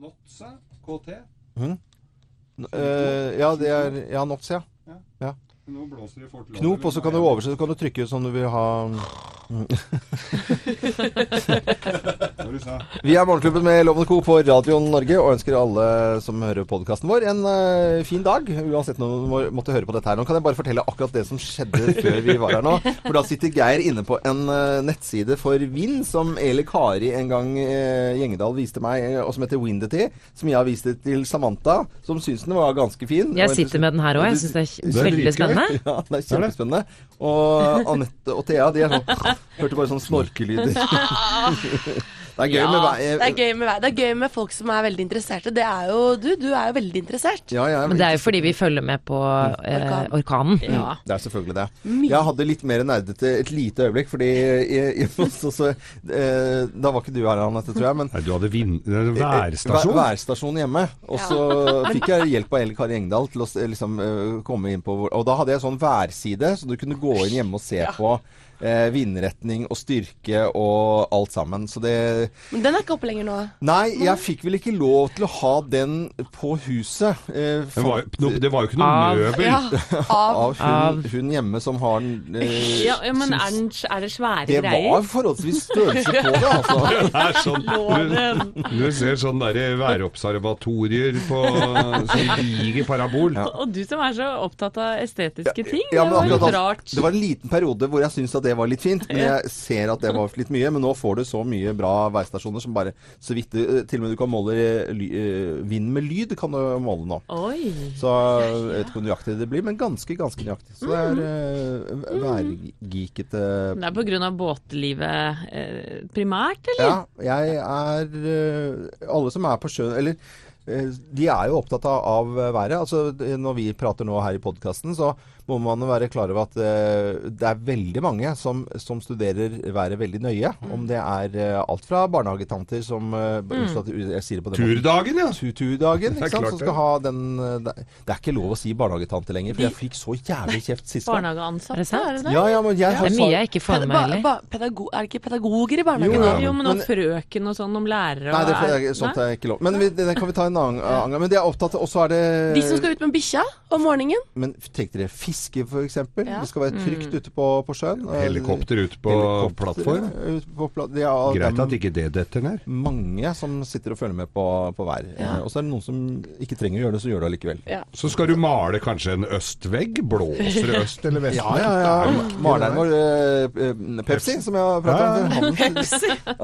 Notsa, KT. Eh, ja, det er Ja, Nots, ja. ja. Nå blåser det fort Knop, og så kan du oversette, så kan du trykke som du vil ha Vi er Morgenklubben med Loven Co. på Radio Norge og ønsker alle som hører podkasten vår, en uh, fin dag. Uansett når du må- måtte høre på dette her. Nå kan jeg bare fortelle akkurat det som skjedde før vi var her nå. For da sitter Geir inne på en uh, nettside for Vind, som Eli Kari en gang uh, Gjengedal viste meg, og som heter Windety. Som jeg har vist det til Samantha, som syns den var ganske fin. Jeg sitter med den her òg. Jeg syns det er Det er veldig spennende. Ja, det er kjempespennende. Og Anette og Thea, de er sånn Hørte bare sånn snorkelyder. Det er gøy med vei... Det er gøy med, vei- det er gøy med folk som er veldig interesserte. Det er jo du. Du er jo veldig interessert. Ja, jeg Men det er jo fordi vi følger med på eh, Orkan. orkanen. Ja. Det er selvfølgelig det. Jeg hadde litt mer nerdete et lite øyeblikk, fordi jeg, jeg, så, så, eh, Da var ikke du her, Anette, tror jeg. Men Nei, du hadde vin Eh, værstasjon. Vær, værstasjon hjemme. Og så fikk jeg hjelp av Elle Kari Engdahl til å liksom, eh, komme inn på Og da hadde jeg sånn værside, så du kunne gå inn hjemme og se på eh, vindretning og styrke og alt sammen. Så det Men den er ikke oppe lenger nå. Nei, jeg fikk vel ikke lov til å ha den på huset. Eh, Det var, jo, no, det var jo ikke noe Av- møbel. Ja, av av hun, hun hjemme som har den eh, Ja, ja, men er, den, er det svære Det greier? var forholdsvis størrelse på det, altså. Det er sånn, du, du ser sånn derre værobservatorier på sånn diger parabol. Og du som er så opptatt av estetiske ting. Ja, det var litt rart. Det var en liten periode hvor jeg syntes at det var litt fint, men jeg ser at det var litt mye. Men nå får du så mye bra værstasjoner som bare så vidt du- Til og med du kan måle eh, eh, vind med lyd, kan du måle nå. Oi. Så jeg vet ikke hvor nøyaktig det blir, men ganske, ganske nøyaktig. Så det er uh, værgeekete Det er av båtlivet uh, primært, eller? Ja, jeg er uh, Alle som er på sjøen Eller eh, de er jo opptatt av, av været. Altså, når vi prater nå her i podkasten, så må man være klar over at eh, det er veldig mange som, som studerer været veldig nøye. Om det er eh, alt fra barnehagetanter som Jeg sier det på den måten. Turdagen, ja. Turdagen, ikke sant? Som skal ha den eh, Det er ikke lov å si barnehagetante lenger, for jeg fikk så jævlig kjeft sist gang. Barnehageansatte, Er det det? Ja, ja, men jeg Det er mye jeg ikke får med meg heller. pedago Er det ikke pedagoger i barnehagen Jo. Jo, men Men- frøken og sånn om lærere og Nei, det får er- sånt Nei? er ikke lov. Men vi, det kan vi ta en annen gang. Men de er opptatt Og så er det De som skal ut med bikkja om morgenen. Men tenk dere fiske, f.eks. Ja. Det skal være trygt ute på, på sjøen. Helikopter ut på Helikopter, plattform. Ut på platt, det er, Greit det at ikke det detter ned. mange som sitter og følger med på, på vær. Ja. Eh, Og så er det noen som ikke trenger å gjøre det, så gjør det allikevel. Ja. Så skal du male kanskje en østvegg. Blåser det øst eller vest? Ja, ja, ja. Maleren vår, eh, eh, Pepsi, som jeg har pratet om. Han,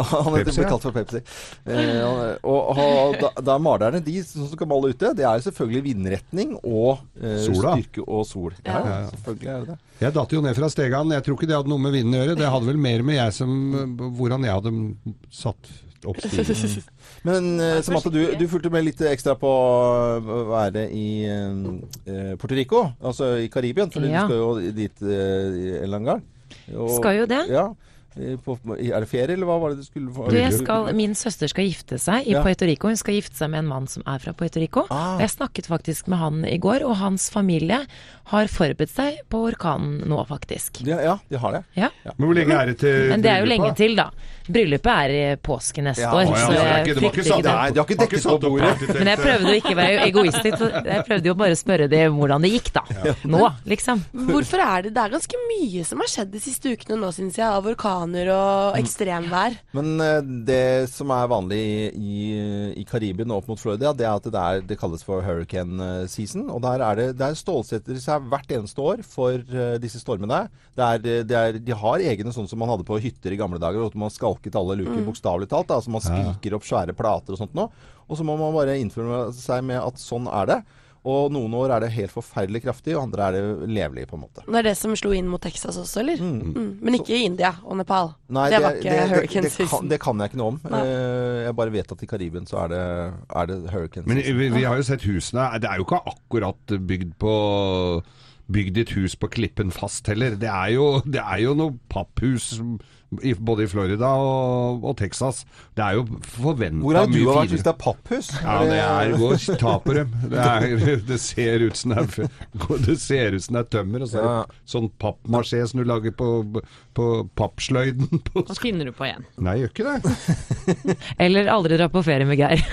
han heter, Pepsi, ja. kalt for Pepsi. Eh, og, og, og da, da er malerne, de som skal male ute, det er jo selvfølgelig vindretning og eh, styrke og sol. Ja, Ja, ja. selvfølgelig er det det. Jeg datt jo ned fra stegene Jeg tror ikke det hadde noe med vinden å gjøre. Det hadde vel mer med jeg som hvordan jeg hadde satt opp stigen. Men uh, Samantha, du, du fulgte med litt ekstra på å være i uh, Puerto Rico, altså i Karibien, for Ja. du skal jo dit uh, en eller annen gang. Og- Skal jo det. Ja. Eh, På, er det ferie, eller hva var det du skulle få? Du, jeg skal, min søster skal gifte seg i Ja. Puerto Rico. Hun skal gifte seg med en mann som er fra Puerto Rico. Ah. Og jeg snakket faktisk med han i går, og hans familie har forberedt seg på orkanen nå, faktisk. Ja, ja, de har det. Ja. Men hvor lenge er det til Men det er jo lenge til, da. Bryllupet er i påske neste Ja, år. så det jeg ikke- det ikke frykter ikke det. Nei, de har ikke dekket opp bordet. Men jeg prøvde å ikke være egoistisk. Jeg prøvde jo bare å spørre dem hvordan det gikk, da. Nå, liksom. Hvorfor er det Det er ganske mye som har skjedd de siste ukene nå, syns jeg, av orkaner og ekstremvær. Men eh, det som er vanlig i, i Karibien og opp mot Florida, det er at det, er, det kalles for hurricane eh, season. Og der er det, der stålsetter seg hvert eneste år for eh, disse stormene. Det er, det er, de har egne sånn som man hadde på hytter i gamle dager, hvor man skalket alle luker bokstavelig talt. Da, så man spiker opp svære plater og sånt noe. Og så må man bare innføre seg med at sånn er det. Og noen år er det helt forferdelig kraftig, og andre er det levelig, på en måte. Det er det som slo inn mot Texas også, eller? Mm. Men ikke i India og Nepal. Nei, det var ikke det, det, hurricane det, kan, season. det kan jeg ikke noe om. Nei. Eh, jeg bare vet at i Karibien så er det, er det hurricane Men season. vi, vi har jo sett husene. Det er jo ikke akkurat bygd på Bygd ditt hus på klippen fast heller. Det er jo, det er jo noe papphus både i Florida og, og Texas. Det er jo forventa Hvor har du mye vært hvis det er papphus? Ja, det er gå ta. Det, er, det ser ut som det er, det ser ut som det er tømmer. Og så er det sånn pappmasjé som du lager på, på pappsløyden. Hva finner du på igjen? Nei, jeg gjør ikke det. Eller aldri dra på ferie med Geir.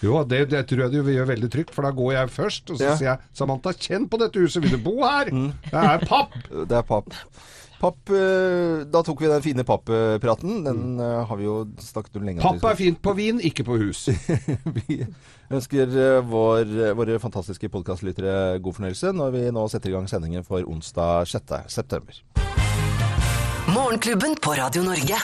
Jo, det, det tror jeg du gjør veldig trygt, for da går jeg først. Og så Ja. sier jeg Samantha, kjenn på dette huset, vil du bo her? Det er papp! Det er papp. Papp, eh, Da tok vi den fine pappepraten, Den eh, har vi jo snakket om lenge. Papp er fint på vin, ikke på hus. Vi ønsker eh, vår, våre fantastiske podkastlyttere god fornøyelse når vi nå setter i gang sendingen for onsdag 6. september. Morgenklubben på Radio Norge.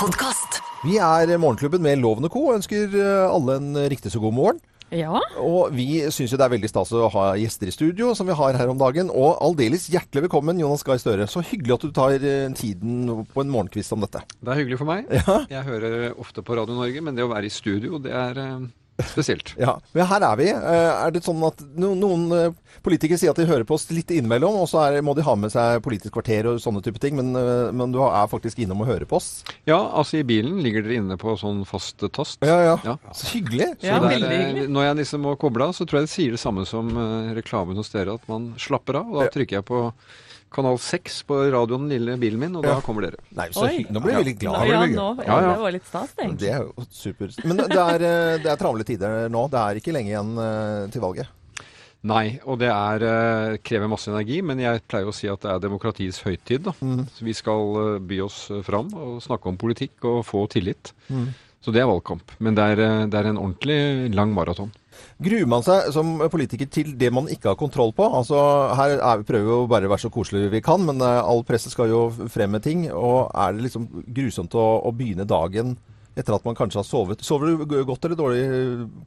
Podkast. Vi er Morgenklubben med Loven og Co. og ønsker alle en riktig så god morgen. Ja. Og vi syns jo det er veldig stas å ha gjester i studio, som vi har her om dagen. Og aldeles hjertelig velkommen, Jonas Gahr Støre. Så hyggelig at du tar eh, tiden på en morgenkvist om dette. Det er hyggelig for meg. Jeg hører ofte på Radio Norge, men det å være i studio, det er eh, spesielt. Ja, men her er vi. Eh, Er det sånn at noen eh, politikere sier at de hører på oss litt innimellom, og så er, må de ha med seg Politisk kvarter og sånne type ting, men, eh, men du er faktisk innom og hører på oss? Ja, altså i bilen ligger dere inne på sånn fast tast. Ja, ja. Ja. Så hyggelig. Så Ja, er, eh, hyggelig. Når jeg liksom må koble av, så tror jeg det sier det samme som reklamen hos dere, at man slapper av. Og da trykker jeg på kanal 6 på radioen, den lille bilen min, og da kommer dere. Nei, så Oi. Nå blir vi litt glad. ja, veldig nå, Ja, ja, ja. det var litt stas, det. Det er jo super. Men det er, eh, det er travle tider nå. Det er ikke lenge igjen eh, til valget. Nei, og det er, eh, krever masse energi, men jeg pleier å si at det er demokratiets høytid. Da. Så vi skal by oss fram og snakke om politikk og få tillit. Så det er valgkamp. Men det er, det er en ordentlig lang maraton. Gruer man seg som politiker til det man ikke har kontroll på? Altså, Her er, vi prøver jo bare være så koselige vi kan, men eh, all presse skal jo frem med ting. Og er det liksom grusomt å, å begynne dagen etter at man kanskje har sovet? Sover du godt eller dårlig?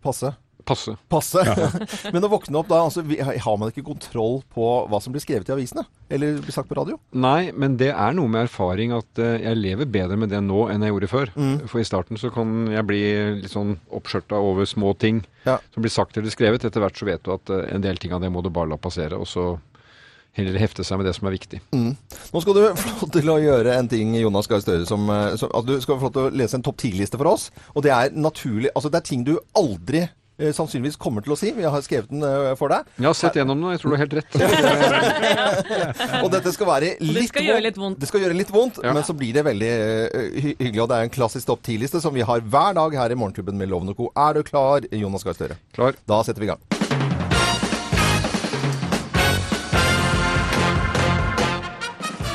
Passe? Passe. Passe. men å våkne opp da, altså, har man ikke kontroll på hva som blir skrevet i avisene? Eller blir sagt på radio? Nei, men det er noe med erfaring at eh, jeg lever bedre med det nå enn jeg gjorde før. For i starten så kan jeg bli litt sånn oppskjørta over små ting Ja. som blir sagt eller skrevet. Etter hvert så vet du at eh, en del ting av det må du bare la passere, og så heller hefte seg med det som er viktig. Nå skal du få lov til å gjøre en ting, Jonas Gahr Støre, som, eh, som at du skal få lov til å lese en topp ti-liste for oss. Og det er naturlig Altså, det er ting du aldri sannsynligvis kommer til å si. Vi har skrevet den eh, for deg. Jeg har sett gjennom den, og jeg tror du har helt rett. Og dette skal være litt skal gjøre litt vondt. Det skal gjøre litt vondt, Ja. men så blir det veldig eh, hyggelig. Og det er en klassisk topp 10-liste som vi har hver dag her i Morgenklubben med Loven og Co. Er du klar, Jonas Gahr Støre? Klar. Da setter vi i gang.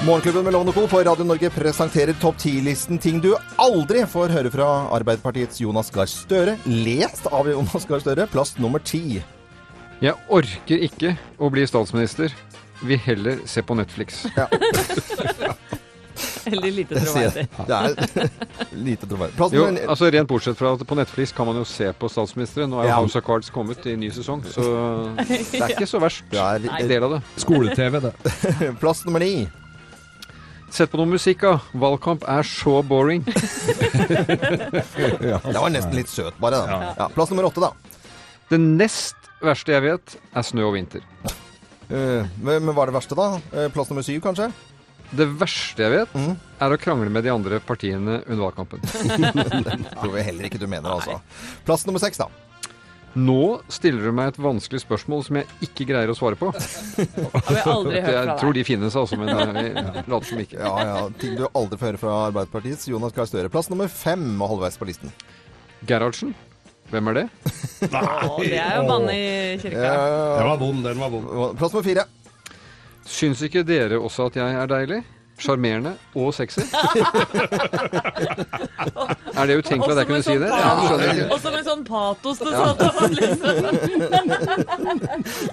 Morgenklubben med Lovende Co. på Radio Norge presenterer topp 10-listen ting du aldri får høre fra Arbeiderpartiets Jonas Gahr Støre. Lest av Jonas Gahr Støre. Plass nummer ti. Jeg orker ikke å bli statsminister. Vil heller se på Netflix. Ja. Veldig lite troverdig. Det er lite troverdig. Plass Jo, nummer altså Rent bortsett fra at på Netflix kan man jo se på statsministeren. Nå er jo Ja. House of Cards kommet i ny sesong, så det er ikke så verst. Det er- en del av det. Skole-TV, det. Plass nummer ni. Sett på noe musikk, da. Valgkamp er så boring. Det var nesten litt søt, bare. Da. Ja, plass nummer åtte, da. Det nest verste jeg vet, er snø og vinter. Uh, men, men hva er det verste, da? Eh, plass nummer syv, kanskje? Det verste jeg vet, mm. er å krangle med de andre partiene under valgkampen. Tror jeg heller ikke du mener, altså. Plass nummer seks, da. Nå stiller du meg et vanskelig spørsmål som jeg ikke greier å svare på. Har vi aldri hørt Jeg tror de finnes, altså, men eh, vi later som ikke. Ja, ja. Ting du aldri får høre fra Arbeiderpartiets Jonas Gahr Støre. Plass nummer fem og halvveis på listen. Gerhardsen, hvem er det? Å, det er jo banne i kirka. Den var vond, den var vond. Eh, Plass nummer fire. Syns ikke dere også at jeg er deilig? Sjarmerende og sexy? er det utenkelig at jeg kunne si det? Ja. Og som en sånn patos det sa det var liksom.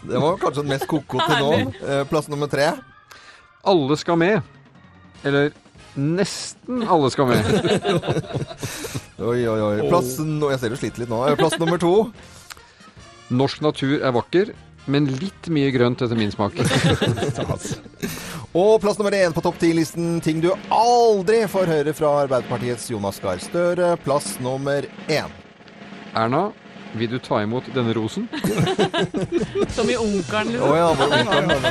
Det var kanskje den mest koko til nå. Eh, Plass nummer tre. Alle skal med. Eller nesten alle skal med. Oi, oi, oi. Plass no, Jeg ser du sliter litt nå. Eh, Plass nummer to. Norsk natur er vakker, men litt mye grønt etter min smak. Og plass nummer én på topp ti-listen. Ting du aldri får høre fra Arbeiderpartiets Jonas Gahr Støre. Plass nummer én. Erna, Vil du ta imot denne rosen? Som i Onkelen, Å oh, ja, var onkelen.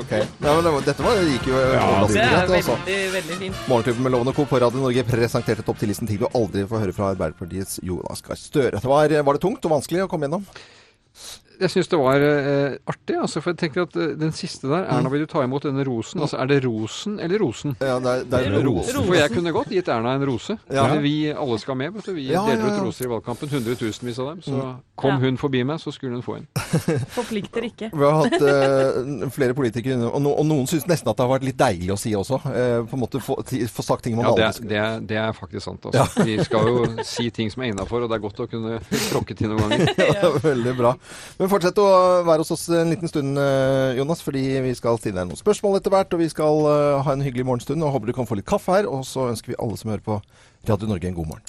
Okay. Ja, men det dette var, gikk jo ja, Det er greit, altså. veldig, veldig fint. Morgenklubben med Lovende Co. på Radio Norge presenterte topp 10-listen ting du aldri får høre fra Arbeiderpartiets Jonas Gahr Støre. Var, var det tungt og vanskelig å komme gjennom? Jeg syns det var eh, artig, altså, for jeg tenker at eh, den siste der Erna, vil du ta imot denne rosen? Altså, er det rosen eller rosen? Ja, det er, det er rosen. For jeg kunne godt gitt Erna en rose. Ja. Men Vi alle skal med, vet du. Vi Ja, deler ja, ut roser i valgkampen. Hundretusenvis av dem. Så kom Ja. hun forbi meg, så skulle hun få en. Forplikter ikke. Vi har hatt eh, flere politikere, og, no, og noen syns nesten at det har vært litt deilig å si også. Eh, på en måte få, ti- få sagt ting man Ja, det, aldri er- det, er- det er faktisk sant. Altså. Vi skal jo si ting som er innafor, og det er godt å kunne tråkke til noen ganger. Ja, veldig bra. Men fortsett å være hos oss en liten stund, eh, Jonas, fordi vi skal stille deg noen spørsmål etter hvert. Og vi skal eh, ha en hyggelig morgenstund og håper du kan få litt kaffe her. Og så ønsker vi alle som hører på Radio Norge en god morgen.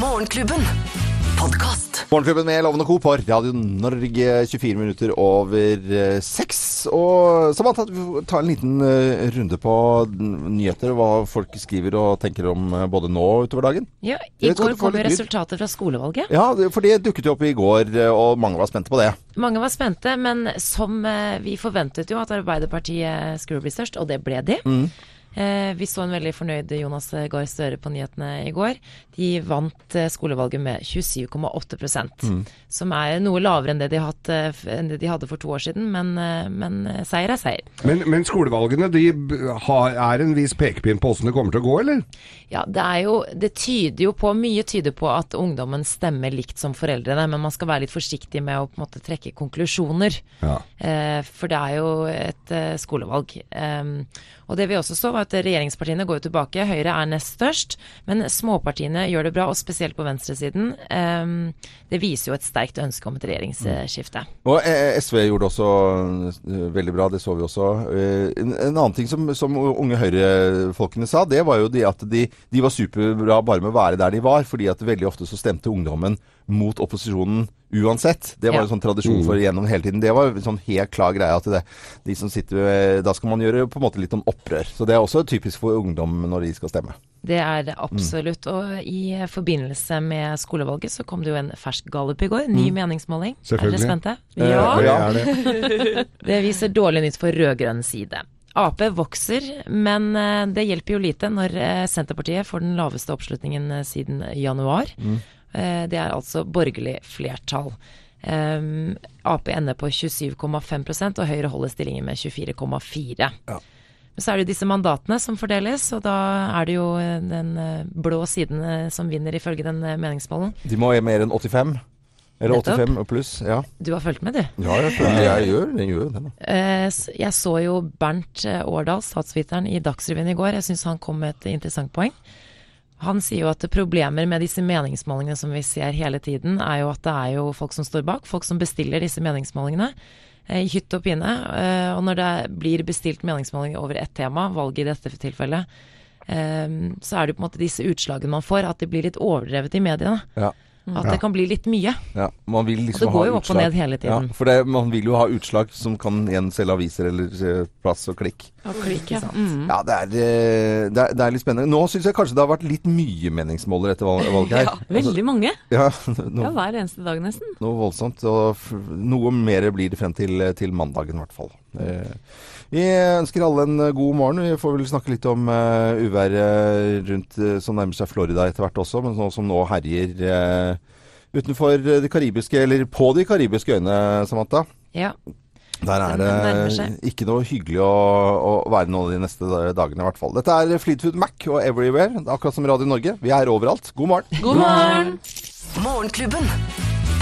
Morgenklubben. Podkast. Morgenklubben med Lovende Co. på Radio Norge 24 minutter over eh, seks. Og Samantha, ta en liten eh, runde på nyheter. Hva folk skriver og tenker om eh, både nå og utover dagen. Ja, I går kom jo resultatet fra skolevalget. Ja, for det dukket jo opp i går, og mange var spente på det. Mange var spente, men som vi forventet jo at Arbeiderpartiet skulle bli størst, og det ble de. Eh, vi så en veldig fornøyd Jonas Gahr Støre på nyhetene i går. De vant eh, skolevalget med 27,8 mm. som er noe lavere enn det, de hatt, eh, enn det de hadde for to år siden, men, eh, men eh, seier er seier. Men, men skolevalgene de har, er en viss pekepinn på åssen det kommer til å gå, eller? Ja, det er jo Det tyder jo på Mye tyder på at ungdommen stemmer likt som foreldrene, men man skal være litt forsiktig med å på en måte trekke konklusjoner. Ja. Eh, for det er jo et eh, skolevalg. Em, og det vi også så, var at regjeringspartiene går jo tilbake. Høyre er nest størst, men småpartiene gjør det bra, og spesielt på venstresiden. Em, det viser jo et sterkt ønske om et regjeringsskifte. Og eh, SV gjorde det også eh, veldig bra, det så vi også. Eh, en annen ting som, som unge Høyre-folkene sa, det var jo det at de, de var superbra bare med å være der de var. fordi at veldig ofte så stemte ungdommen mot opposisjonen uansett. Det var Ja. en sånn tradisjon for gjennom hele tiden. Det var en sånn helt klar greie at det, de som sitter ved, Da skal man gjøre på en måte litt om opprør. Så det er også typisk for ungdom når de skal stemme. Det er det absolutt. Og i forbindelse med skolevalget så kom det jo en fersk gallup i går. Ny meningsmåling. Er dere spente? Eh, Ja. Det er det. Det viser dårlig nytt for rød-grønn side. Ap vokser, men eh, det hjelper jo lite når eh, Senterpartiet får den laveste oppslutningen siden januar. Eh, Det er altså borgerlig flertall. Um, Ap ender på 27,5 og Høyre holder stillingen med 24,4. Men så er det jo disse mandatene som fordeles, og da er det jo eh, den eh, blå siden eh, som vinner, ifølge den eh, meningsmålen. De må ha mer enn 85. Eller 85 pluss. Ja, Du har fulgt med, du? ja jeg, føler jeg gjør, jeg gjør det. Eh, Jeg så jo Bernt eh, Årdal, statsviteren, i Dagsrevyen i går. Jeg syns han kom med et interessant poeng. Han sier jo at problemer med disse meningsmålingene som vi ser hele tiden, er jo at det er jo folk som står bak, folk som bestiller disse meningsmålingene eh, i hytte og pine. Eh, Og når det blir bestilt meningsmåling over ett tema, valget i dette tilfellet, eh, så er det jo på en måte disse utslagene man får, at de blir litt overdrevet i mediene. Ja. At det kan bli litt mye. Ja, man vil Og liksom det går ha jo opp og ned hele tiden. Ja, for det, man vil jo ha utslag som kan igjen selge aviser eller eh, plass og klikk. Og klikk, ja. Mm. Ja, det er, eh, det er, det er litt spennende. Nå syns jeg kanskje det har vært litt mye meningsmåler etter valget her. ja, Veldig mange. Ja, Ja, hver eneste dag nesten. noe voldsomt. Og f noe mer blir det frem til, til mandagen, i hvert fall. Eh, vi ønsker alle en eh, god morgen. Vi får vel snakke litt om uh, uværet rundt eh, som nærmer seg Florida etter hvert også, men nå som nå herjer uh, utenfor de karibiske, eller på de karibiske øyene, Samantha. Ja. Der er det ikke noe hyggelig å, å være nå de neste dagene, i hvert fall. Dette er Fleetwood Mac og Everywhere, akkurat som Radio Norge. Vi er overalt. God morgen. God morgen! Morgenklubben.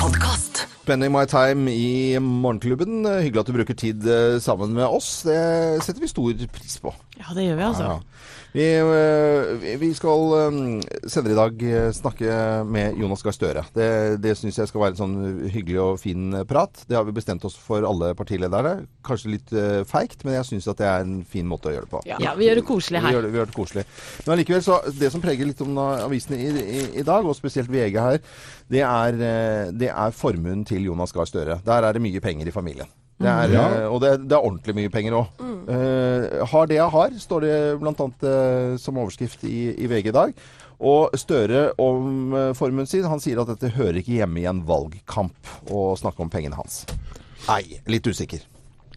Podkast. Spending my time i Morgenklubben. Hyggelig at du bruker tid eh, sammen med oss. Det setter vi stor pris på. Ja, det gjør vi altså. Ja. Eh, vi- vi skal eh, senere i dag eh, snakke med Jonas Gahr Støre. Det, det syns jeg skal være en sånn hyggelig og fin eh, prat. Det har vi bestemt oss for alle partilederne. Kanskje litt feigt, men jeg syns at det er en fin måte å gjøre det på. Ja, vi gjør det koselig Vi her. gjør det, vi gjør det koselig. Men allikevel, så det som preger litt om avisene i, i, i dag, og spesielt VG her, det er, eh, det er formuen til Jonas Gahr Støre. Der er det mye penger i familien. Det er, Ja. eh, Og det, det er ordentlig mye penger òg. Eh, har det jeg har, står det bl.a. Uh, som overskrift i, i VG i dag. Og Støre om uh, formuen sin, han sier at dette hører ikke hjemme i en valgkamp å snakke om pengene hans. Nei, litt usikker.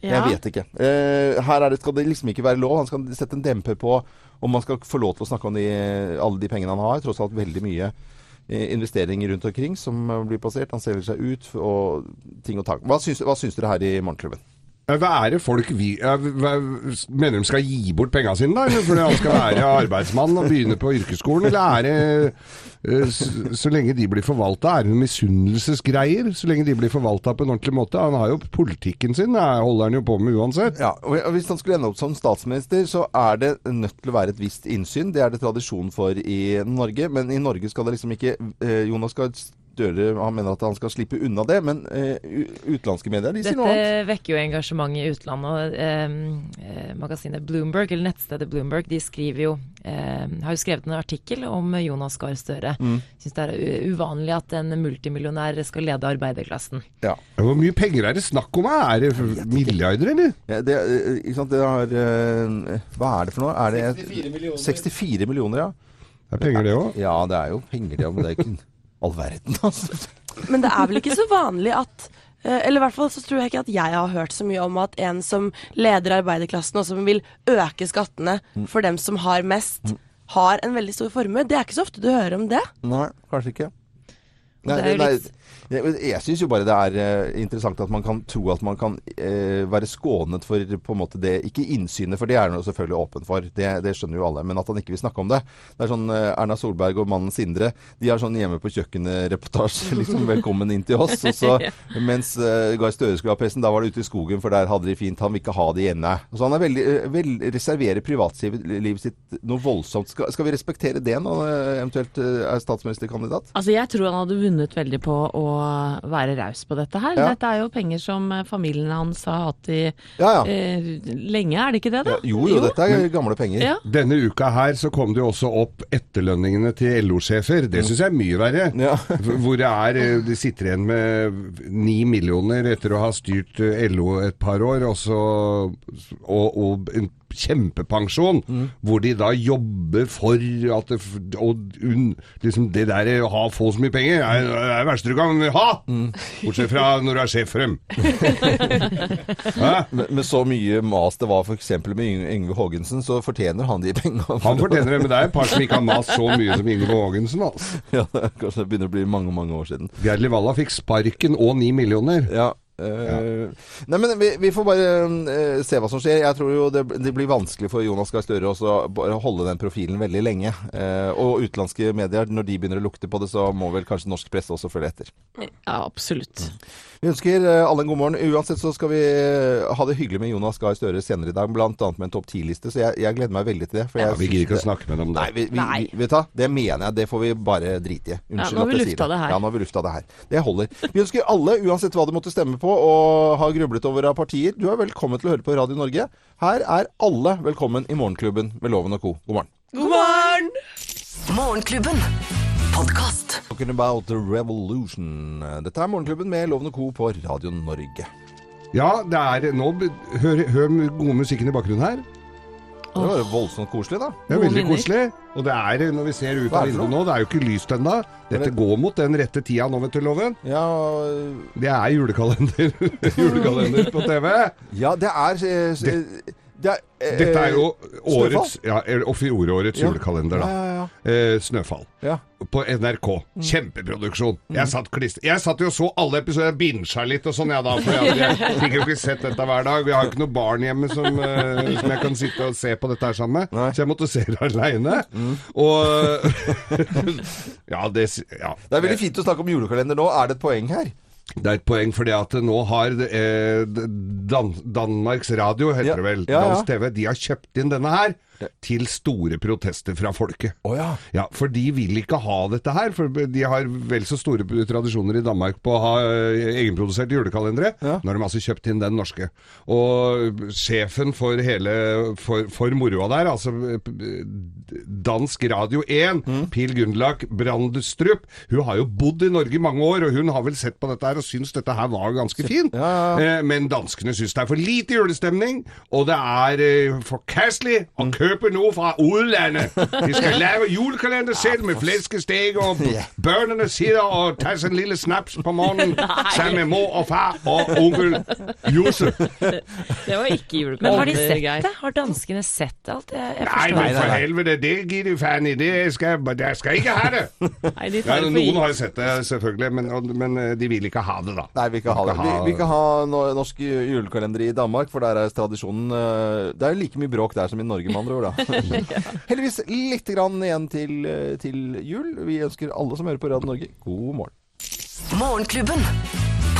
Jeg vet ikke. Uh, her er det, skal det liksom ikke være lov. Han skal sette en demper på om man skal få lov til å snakke om de, alle de pengene han har. Tross alt veldig mye eh, investeringer rundt omkring som eh, blir passert. Han selger seg ut og ting og tak. Hva syns, hva syns dere her i Morgenklubben? Hva er det folk vi, Mener de skal gi bort penga sine, da? Fordi han skal være arbeidsmann og begynne på yrkesskolen? Eller er det eh, så, så lenge de blir forvalta, er det noen misunnelsesgreier? Så lenge de blir forvalta på en ordentlig måte? Han har jo politikken sin, det holder han jo på med uansett. Ja, og Hvis han skulle ende opp som statsminister, så er det nødt til å være et visst innsyn. Det er det tradisjon for i Norge. Men i Norge skal det liksom ikke eh, Jonas Gahr Støre han mener at han skal slippe unna det, men eh, utenlandske medier de sier noe annet. Dette vekker jo engasjement i utlandet. og eh, eh, Magasinet Bloomberg, eller nettstedet Bloomberg, de skriver jo eh, har jo skrevet en artikkel om Jonas Gahr Støre. Mm. Syns det er uvanlig at en multimillionær skal lede arbeiderklassen. Ja. Hvor mye penger er det snakk om? Er det milliarder, eller? Ja, det, eh, ikke sant, det har eh, Hva er det for noe? Er det 64 millioner. 64 millioner, ja. Det er penger, det òg. Ja, det er jo penger, det. Men det er ikke all verden, altså. Men det er vel ikke så vanlig at eh, eller i hvert fall så tror jeg ikke at jeg har hørt så mye om at en som leder arbeiderklassen, og som vil øke skattene for dem som har mest, har en veldig stor formue. Det er ikke så ofte du hører om det. Nei, kanskje ikke. Nei, Det er jo litt- jeg, syns jo bare det er eh, interessant at man kan tro at man kan eh, være skånet for på en måte det Ikke innsynet, for det er han jo selvfølgelig åpen for. Det, det skjønner jo alle. Men at han ikke vil snakke om det. Det er sånn eh, Erna Solberg og mannen Sindre De har sånn hjemme på kjøkkenet-reportasje. Liksom 'velkommen inn til oss'. Og så, mens Gahr Støre skulle ha pressen, da var det ute i skogen, for der hadde de fint. Han vil ikke ha det igjen. Så han er veldig, vel, reserverer privatlivet sitt noe voldsomt. Skal, skal vi respektere det når eh, eventuelt er statsministerkandidat? Altså, jeg tror han hadde vunnet veldig på å være raus på dette her. Ja. Dette er jo penger som eh, familien hans har hatt i Ja, ja. eh, lenge, er det ikke det, da? Jo, jo, dette er gamle penger. Ja. Denne uka her så kom det jo også opp etterlønningene til LO-sjefer. Det syns jeg er mye verre. Ja. Hvor det er eh, De sitter igjen med ni millioner etter å ha styrt eh, LO et par år, og, så, og, og en kjempepensjon, hvor de da jobber for at det, og un, liksom det der å ha få så mye penger er er det verste du kan ha! Bortsett fra når du er sjef for dem. Med så mye mas det var f.eks. med Yng- Yngve Haagensen, så fortjener han de pengene. Han fortjener det, men det er et par som ikke har mast så mye som Yngve Haagensen. Altså. Ja, det er kanskje det begynner å bli mange, mange år siden. Gerd Livalla fikk sparken og ni millioner. Ja. Eh, Nei, men vi, vi får bare uh, se hva som skjer. Jeg tror jo det, det blir vanskelig for Jonas Gahr Støre å holde den profilen veldig lenge. Uh, og utenlandske medier, når de begynner å lukte på det, så må vel kanskje norsk presse også følge etter. Ja, absolutt. Vi ønsker eh, alle en god morgen. Uansett så skal vi eh, ha det hyggelig med Jonas Gahr Støre senere i dag, bl.a. med en topp 10-liste. Så jeg, jeg gleder meg veldig til det. For Ja, vi gidder ikke å snakke med dem om det. Nei, vi, vi, Nei. vi, vet du, det mener jeg. Det får vi bare drite i. Unnskyld har at jeg sier det her. Ja, nå har vi lufta det her. Det holder. Vi ønsker alle, uansett hva du måtte stemme på og har grublet over av partier, du er velkommen til å høre på Radio Norge. Her er alle velkommen i Morgenklubben med Loven og Co. God morgen. God morgen! Morgenklubben. Podkast. Talking about the revolution. Dette er Morgenklubben med Lovende Co. på Radio Norge. Ja, det er nå Hør, hør gode musikken i bakgrunnen her. Det var jo voldsomt koselig, da. Det er veldig koselig. Og det er, når vi ser ut av vinduet nå, det er jo ikke lyst ennå. Dette det- går mot den rette tida nå, vet du, Loven. Ja, og... Det er julekalender. julekalender på TV. ja det er eh, s- det er, eh, Dette er jo årets, ja, og fjorårets Ja. julekalender, da. Ja, ja, Eh, Snøfall. ja. På NRK. Kjempeproduksjon. Jeg satt, klister. jeg satt jo og så alle episoder, binsja litt og sånn, jeg da. For jeg, jeg fikk jo ikke sett dette hver dag. Vi har jo ikke noe barn hjemme som, eh, som jeg kan sitte og se på dette her sammen med. Så jeg måtte se det aleine. Og Ja, det s- ja. Det er veldig fint å snakke om julekalender nå. Er det et poeng her? Det er et poeng fordi at nå har eh, Dan Danmarks Radio, heter Ja, det vel, ja, ja. Dansk TV, de har kjøpt inn denne her. Til store protester fra folket. Oh, ja. Ja, for de vil ikke ha dette her. For de har vel så store tradisjoner i Danmark på å ha eh, egenproduserte julekalendere. Ja. Nå har de altså kjøpt inn den norske. Og sjefen for hele For, for moroa der, altså eh, Dansk Radio 1, Mm. Pil Gundlach Brandestrup, hun har jo bodd i Norge i mange år, og hun har vel sett på dette her og syns dette her var ganske fint. Ja, Eh, Men danskene syns det er for lite julestemning, og det er eh, forkastelig Mm. Kjøpe noe fra utlandet. De skal lage julekalender selv med flæskesteg, og børnene sitter og tar seg en lille snaps på morgenen sammen med mor og far og onkel Josef. Det var ikke julekalender. Men har de sett det? Har danskene sett alt? Jeg, jeg Nei, men for helvete, det gir de faen i. Det skal, jeg skal ikke ha det. Nei, de Ja, noen har jo sett det, selvfølgelig, men, men eh, de vil ikke ha det, da. Nei, vi kan ha det. Vi, vi kan ha norsk julekalender i Danmark, for der er tradisjonen eh, Det er jo like mye bråk der som i Norge, med andre ord. Da. Heldigvis litt grann igjen til, eh, til jul. Vi ønsker alle som hører på Radio Norge, god morgen. Morgenklubben.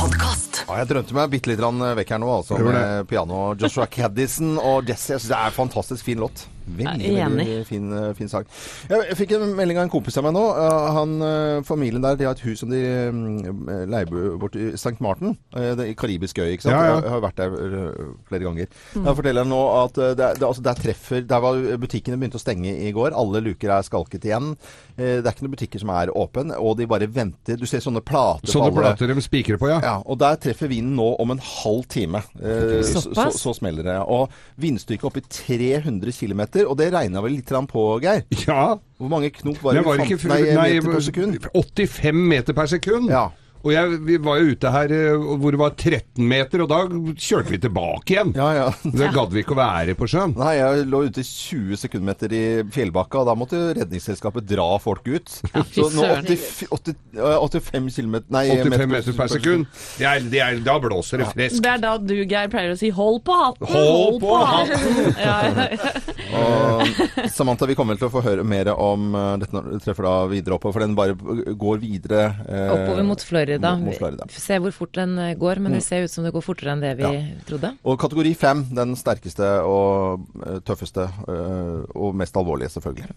Ja, jeg drømte meg bitte litt vekk her nå, altså, med piano. Joshua Caddison og Jesse. Jeg syns det er en fantastisk fin låt. Veldig, veldig fin, eh, fin sak. Jeg, fikk en melding av en kompis av meg nå. Uh, han, eh, familien der de har et hus som de mm, leier bort i St. Martin. eh, det, I karibisk øy, ikke sant. Ja, ja. Jeg, har vært der eh, flere ganger. Jeg forteller han nå at eh, det, det, altså, der treffer Der var butikkene begynte å stenge i går. Alle luker er skalket igjen. Eh, det er ikke noen butikker som er åpne, og de bare venter. Du ser sånne plater Sånne på alle plater de spikrer på, ja. ja, og der treffer vinden nå om en halv time. Eh, så, så, så smeller det. Og vindstyrke oppe i 300 km, og det regna vel litt på, Geir? Ja, Hvor mange knop var det det? vi ikke? Nei, nei, meter per sekund? 85 meter per sekund. Ja. Og jeg, vi var jo ute her eh, hvor det var 13 meter, og da kjørte vi tilbake igjen. Ja, ja. Det gadd vi ikke å være på sjøen. Nei, jeg lå ute 20 sekundmeter i fjellbakka, og da måtte Redningsselskapet dra folk ut. Ja, Så nå 80, 80, eh, 85 km Nei, 85 meter per sekund. Det er, det er, da blåser det friskt. Det er da du, Geir, pleier å si 'hold på hatten'. Hold på hatten! ja, ja, ja. Og Samantha, vi kommer vel til å få høre mer om eh, dette når du treffer da videre oppover, for den bare går videre. eh, Oppover mot Florida. Mot- mot Florida. Se hvor fort den eh, går, men det ser ut som det går fortere enn det vi trodde. Og kategori fem, den sterkeste og eh, tøffeste eh, og mest alvorlige, selvfølgelig.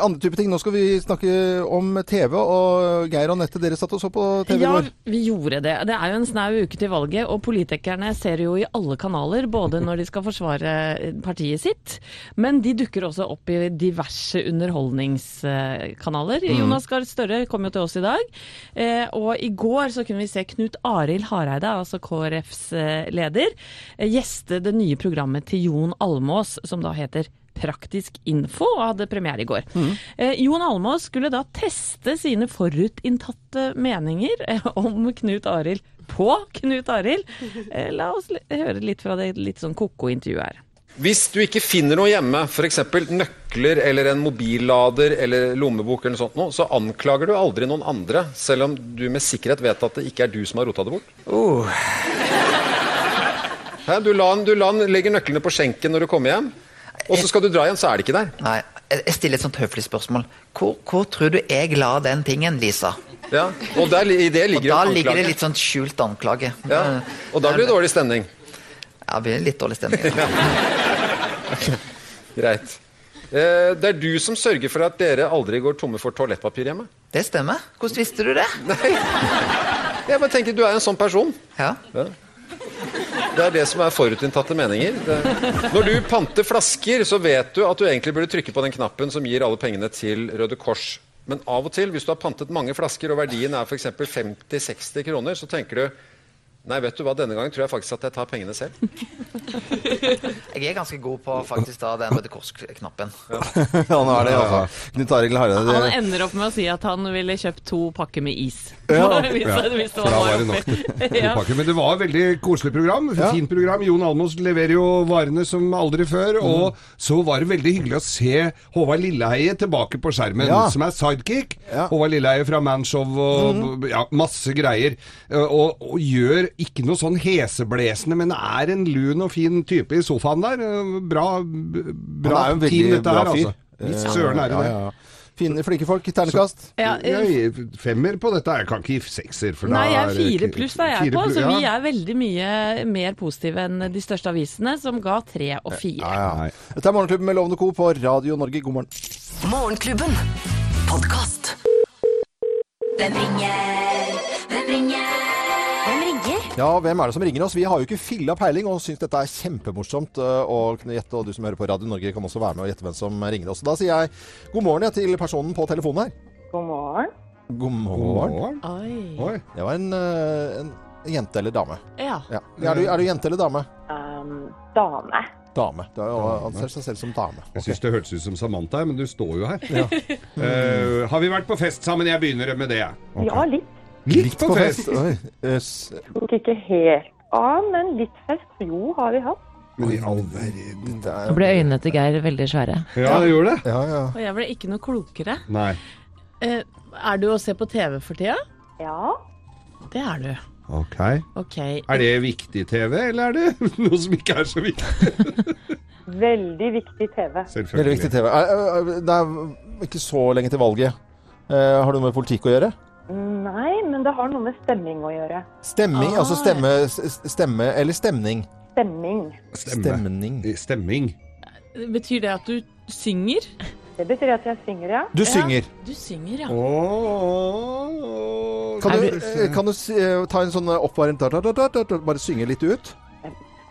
Andre type ting. Nå skal vi snakke om TV, og Geir og Anette, dere satt og så på TV i Ja, går. vi gjorde det. Det er jo en snau uke til valget, og politikerne ser jo i alle kanaler, både når de skal forsvare partiet sitt, men de dukker også opp i diverse underholdningskanaler. Jonas Gahr Støre kom jo til oss i dag, eh, og i går så kunne vi se Knut Arild Hareide, altså KrFs eh, leder, eh, gjeste det nye programmet til Jon Almås, som da heter Praktisk info og hadde premiere i går. Eh, Jon Almaas skulle da teste sine forutinntatte meninger eh, om Knut Arild på Knut Arild. Eh, la oss høre litt fra det litt sånn ko-ko intervjuet her. Hvis du ikke finner noe hjemme, f.eks. nøkler eller en mobillader eller lommebok, eller noe sånt, noe, så anklager du aldri noen andre, selv om du med sikkerhet vet at det ikke er du som har rota det bort. Hæ, du, la, han- du la, han- legger nøklene på skjenken når du kommer hjem, og så skal du dra igjen, så er det ikke der. Nei, jeg stiller et sånt høflig spørsmål. Hvor, hvor tror du jeg la den tingen, Lisa? Ja, og der, i det Og da anklage. ligger det litt sånn skjult anklage. Ja, og da blir det dårlig stemning. Ja, det blir litt dårlig stemning. Greit. Eh, Det er du som sørger for at dere aldri går tomme for toalettpapir hjemme. Det stemmer. Hvordan visste du det? Nei. Jeg bare tenker, du er en sånn person. Ja. Det er det som er forutinntatte meninger. Det... Når du panter flasker, så vet du at du egentlig burde trykke på den knappen som gir alle pengene til Røde Kors. Men av og til, hvis du har pantet mange flasker, og verdien er f.eks. 50-60 kroner, så tenker du Nei, vet du hva, denne gangen tror jeg faktisk at jeg tar pengene selv. Jeg er ganske god på faktisk da den Røde Kors-knappen. Ja, nå er det, altså. Knut Arild Hareide. Han ender opp med å si at han ville kjøpt to pakker med is. Ja. hvis, Ja, hvis det var det nok Men det var et veldig koselig program. Ja. Fint program. Jon Almås leverer jo varene som aldri før. Mm. Og så var det veldig hyggelig å se Håvard Lilleheie tilbake på skjermen, Ja. som er sidekick. Ja. Mm. Håvard Lilleheie fra Manshow og ja, masse greier. Og, og gjør ikke noe sånn heseblesende, men er en lun og fin type i sofaen der. Bra, Han bra er jo en team, dette bra her, fyr. altså. Visst Eh, søren er det det. ja, ja. Fine, flinke folk. Ternekast. Ja, Jeg gir femmer på dette. Jeg kan ikke gi sekser, for Nei, jeg er fire pluss da jeg er fire på, så vi er veldig mye mer positive enn de største avisene, som ga tre og fire. Ja, ja. Dette er Morgenklubben med Lovende Co. på Radio Norge. God morgen. Morgenklubben. Podkast. Hvem ringer? Ja, hvem er det som ringer oss? Vi har jo ikke filla peiling og syns dette er kjempemorsomt øh, å kunne gjette. Og du som hører på Radio Norge kan også være med og gjette hvem som ringer oss. Da sier jeg god morgen jeg, til personen på telefonen her. God morgen. God God morgen. morgen. Oi. Oi. Det var en, øh, en jente eller dame. Ja. Ja. Er, du, er du jente eller dame? Um, dame. Dame. Du anser seg selv som dame. Jeg syns det hørtes ut som Samantha, men du står jo her. Eh, har vi vært på fest sammen? Jeg begynner med det, jeg. Ok. Ja, litt. Litt på fest! Oi. Yes. Tok ikke helt av, men litt fest. Jo, har vi hatt. Men i all verden Det er- Nå ble øynene til Geir veldig svære. Ja, det gjorde det. Ja, ja. Og jeg ble ikke noe klokere. Nei. Eh, er du å se på TV for tida? Ja. Det er du. Ok. okay. Er det viktig TV, eller er det noe som ikke er så viktig? Veldig viktig TV. Veldig viktig TV. Det er ikke så lenge til valget. Eh, har det noe med politikk å gjøre? Nei, men det har noe med stemming å gjøre. Stemming, Ah. altså stemme, stemme eller stemning? Stemming. Stemme. Stemning. Stemming. Betyr det at du synger? Det betyr at jeg synger, ja. Du synger. Du synger, ja. Åh, Kan du, eh, kan du eh, ta en sånn oppvarmt da, da, da, da, da, da, Bare synge litt ut?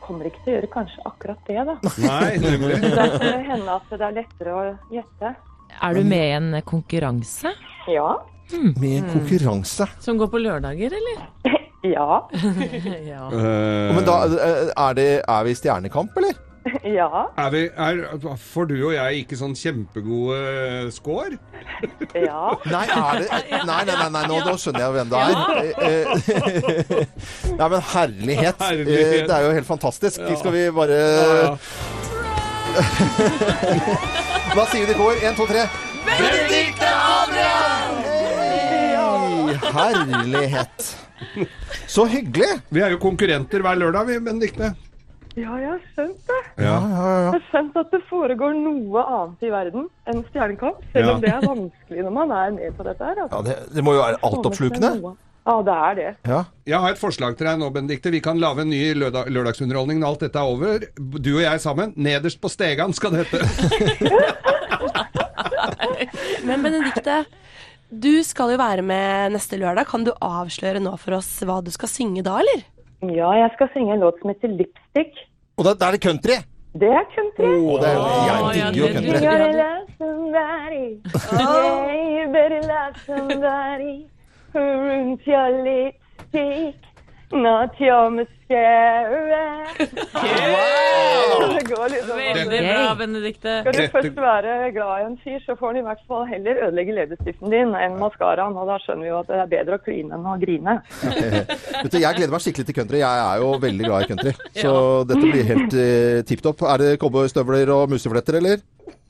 Kommer ikke til å gjøre kanskje akkurat det, da. Nei, nemlig. Da kan det hende at det er lettere å gjette. Er du med i en konkurranse? Ja. Med en konkurranse. Som går på lørdager, eller? Ja. ja. Uh, Men da eh, er, det, er vi i Stjernekamp, eller? Ja. er vi, er, Får du og jeg ikke sånn kjempegode score? Ja. Nei, er det Nei, nei, nei, nei nå, nå skjønner jeg hvem det er. Eh, eh, Nei, men herlighet. Eh, Herlighet. Det er jo helt fantastisk. Skal vi bare Ja. Da sier vi det i. Én, to, tre. Benedicte herlighet. Så hyggelig. Vi er jo konkurrenter hver lørdag, vi, Benedicte. Ja, jeg har skjønt det. Ja. Jeg har skjønt at det foregår noe annet i verden enn Stjernekamp. Selv Ja. om det er vanskelig når man er med på dette her. Ja, Altså. det, det må jo være altoppslukende. Ja, det er det. Ja. Jeg har et forslag til deg nå, Benedicte. Vi kan lage en ny lørdag, lørdagsunderholdning når alt dette er over. Du og jeg sammen. Nederst på Stegan skal det hete. Men Benedikte, du skal jo være med neste lørdag. Kan du avsløre nå for oss hva du skal synge da, eller? Ja, jeg skal synge en låt som heter Lipstick. Og da, da er det country. Det er country. Å, det er, jeg digger jo country. You gotta love somebody. Yeah, you better love somebody. Who ruins your lipstick. Not your mascara. Det går liksom Veldig bra, Benedikte. Skal du først være glad i en fyr, så får han i hvert fall heller ødelegge leppestiften din enn maskaraen. Og da skjønner vi jo at det er bedre å kline enn å grine. Vet du, jeg gleder meg skikkelig til country. Jeg er jo veldig glad i country. Så dette blir helt uh, tipp topp. Er det cowboystøvler og musefletter, eller?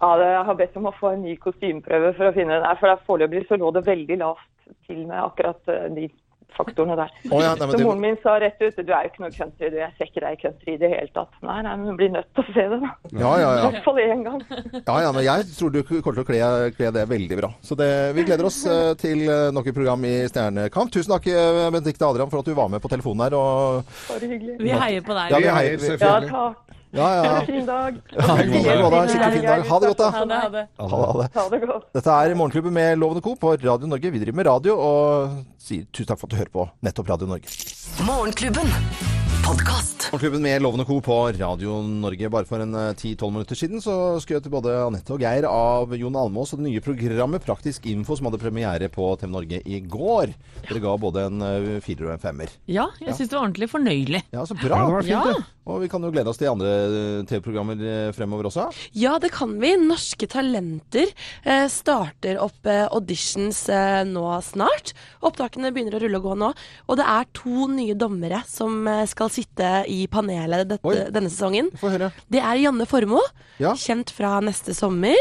Ja, det- jeg har bedt om å få en ny kostymeprøve for å finne den for det- foreløpig så lå det veldig lavt til med akkurat eh, de faktorene der. Oh, ja, nei, men så det- moren min sa rett ut du er jo ikke noe country, du. Jeg ser ikke deg i country i det hele tatt. Nei, nei, men hun blir nødt til å se det, da. Ja, ja, ja. I hvert fall én gang. ja, ja men jeg tror du kommer til å kle, kle det veldig bra. Så det, vi gleder oss eh, til nok et program i Stjernekamp. Tusen takk, eh, Benedicte Adrian, for at du var med på telefonen her. Og, Bare hyggelig. Vi heier på deg. Ja, Vi vi heier. selvfølgelig. Ja, takk. Ja, ja, Ha en fin dag. Ha en god dag, Oda. Skikkelig fin dag. Ha det godt, da. Ha det, godt. Dette er Morgenklubben med Lovende Co. på Radio Norge. Vi driver med radio og sier tusen takk for at du hører på nettopp Radio Norge. Morgenklubben. Podkast. Morgenklubben med Lovende Co. på Radio Norge. Bare for en eh, 10-12 minutter siden så skrøt både Anette og Geir av Jon Almås og det nye programmet Praktisk info som hadde premiere på TV Norge i går. Dere ga både en eh, firer og en femmer. Ja, jeg syns det var ordentlig fornøyelig. Ja, så bra. Ja, det var fint, Ja. det. Og vi kan jo glede oss til andre eh, TV-programmer eh, fremover også. Ja, det kan vi. Norske Talenter eh, starter opp eh, auditions eh, nå snart. Opptakene begynner å rulle og gå nå. Og det er to nye dommere som eh, skal sitte i panelet dette, denne sesongen. Det er Janne Formoe, Ja. kjent fra Neste sommer.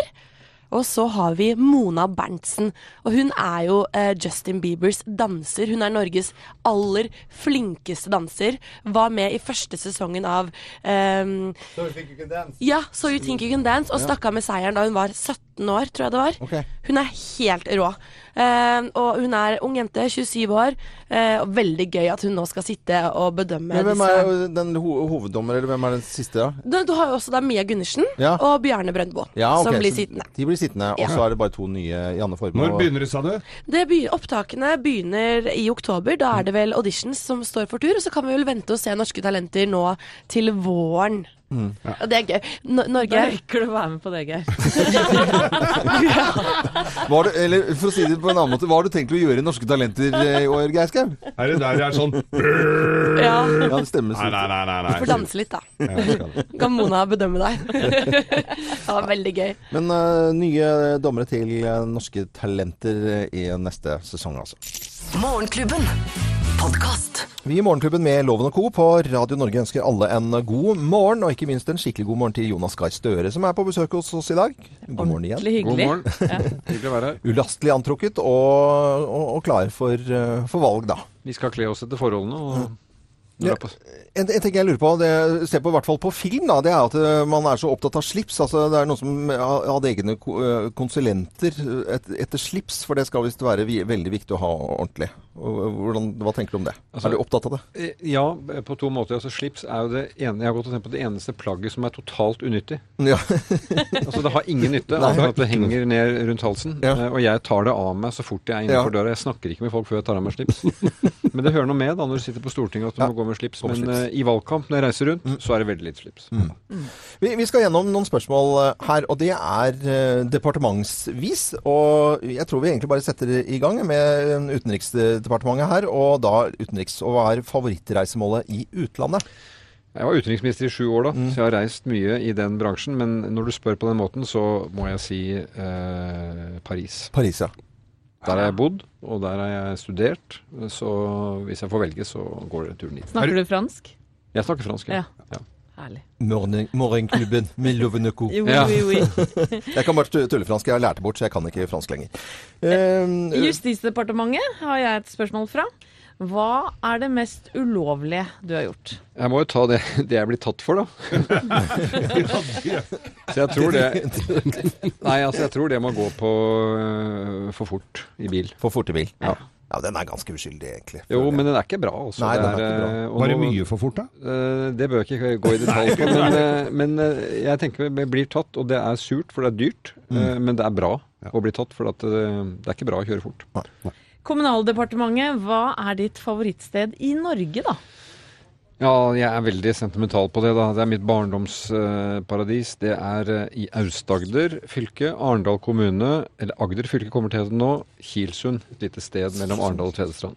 Og så har vi Mona Berntsen. Og hun er jo eh, Justin Biebers danser. Hun er Norges aller flinkeste danser. Var med i første sesongen av So You Think You Can Dance. Ja, So You Think You Can Dance, og stakk av med seieren da hun var 17 år, tror jeg det var. Okay. Hun er helt rå. Eh, og hun er ung jente, 27 år. eh, og veldig gøy at hun nå skal sitte og bedømme Men hvem disse er den ho hoveddommer, eller hvem er den siste, da? du, du har jo også da Mia Gundersen Ja. og Bjarne Brøndbo, Ja, okay. som blir sittende. De blir sittende, og Ja. så er det bare to nye Janne Formoe. Når begynner det, sa du? Det begynner, opptakene begynner i oktober. Da er det vel auditions som står for tur. Og så kan vi vel vente og se Norske Talenter nå til våren. Mm. Og det er gøy. N Norge Da rekker du å være med på det, Geir. Det, eller for å si det på en annen måte, hva har du tenkt å gjøre i Norske Talenter eh, i år, Geir Skau? Er det der det er sånn Ja. Ja, det stemmer. Nei, nei, nei. nei, Du får danse litt, da. Ja. Kan Mona bedømme deg. det var veldig gøy. Men uh, nye dommere til Norske Talenter eh, i neste sesong, altså. Morgenklubben. Podkast. Vi i Morgenklubben med Loven og Co. på Radio Norge ønsker alle en god morgen, og ikke minst en skikkelig god morgen til Jonas Gahr Støre, som er på besøk hos oss i dag. God morgen igjen. Ordentlig hyggelig. God morgen. Hyggelig å være her. Ulastelig antrukket og, og, og klar for, eh, for valg, da. Vi skal kle oss etter forholdene. og Ja. på En, en ting jeg lurer på, det ser på i hvert fall på film, da, det er at eh, man er så opptatt av slips. Altså, det er noen som hadde egne eh, konsulenter et, etter slips, for det skal visst være veldig viktig å ha ordentlig. Hvordan, hva tenker du om det? Altså- er du opptatt av det? Eh, Ja, på to måter. Altså, slips er jo det ene, jeg har gått og tenkt på det eneste plagget som er totalt unyttig. Ja. Altså, det har ingen nytte, Nei. altså, at det henger ned rundt halsen. Ja. Eh, Og jeg tar det av meg så fort jeg er innenfor Ja. døra. Jeg snakker ikke med folk før jeg tar av meg slips. Men det hører noe med da når du sitter på Stortinget at du må gå med slips. Men slips. eh, i valgkamp, når jeg reiser rundt, så er det veldig lite slips. Vi, vi skal gjennom noen spørsmål her, og det er uh, departementsvis. Og jeg tror vi egentlig bare setter i gang med eh, Utenriksdepartementet her, og da utenriks. Og hva er favorittreisemålet i utlandet? Jeg var utenriksminister i sju år, da, Mm. så jeg har reist mye i den bransjen. Men når du spør på den måten, så må jeg si eh, Paris. Paris, ja. Der har jeg bodd, og der har jeg studert. Så hvis jeg får velge, så går det turen dit. Snakker du fransk? Jeg snakker fransk, ja. Ja. ja. Morgen, morgenklubben med lovende Co. Jo, Ja. oui, oui. Jeg kan bare tu- tullefransk. Jeg har lært det bort, så jeg kan ikke fransk lenger. Uh, Justisdepartementet har jeg et spørsmål fra. Hva er det mest ulovlige du har gjort? Jeg må jo ta det, det jeg blir tatt for, da. Så jeg tror det Nei, altså jeg tror det må gå på øh, for fort i bil. For fort i bil. Ja. Ja, den er ganske uskyldig, egentlig. Jo, men den er ikke bra, Også. Nei, den er ikke bra. og Var det mye for fort, da? øh, det bør jeg ikke gå i detalj på, men, øh, men jeg tenker det blir tatt, og det er surt, for det er dyrt. Mm. Men det er bra å bli tatt, for at, det er ikke bra å kjøre fort. Kommunaldepartementet, hva er ditt favorittsted i Norge, da? Ja, jeg er veldig sentimental på det. da. Det er mitt barndomsparadis. det er eh, i Aust-Agder fylke, Arendal kommune, eller Agder fylke kommer til det nå, Kilsund. Et lite sted mellom Arendal og Tvedestrand.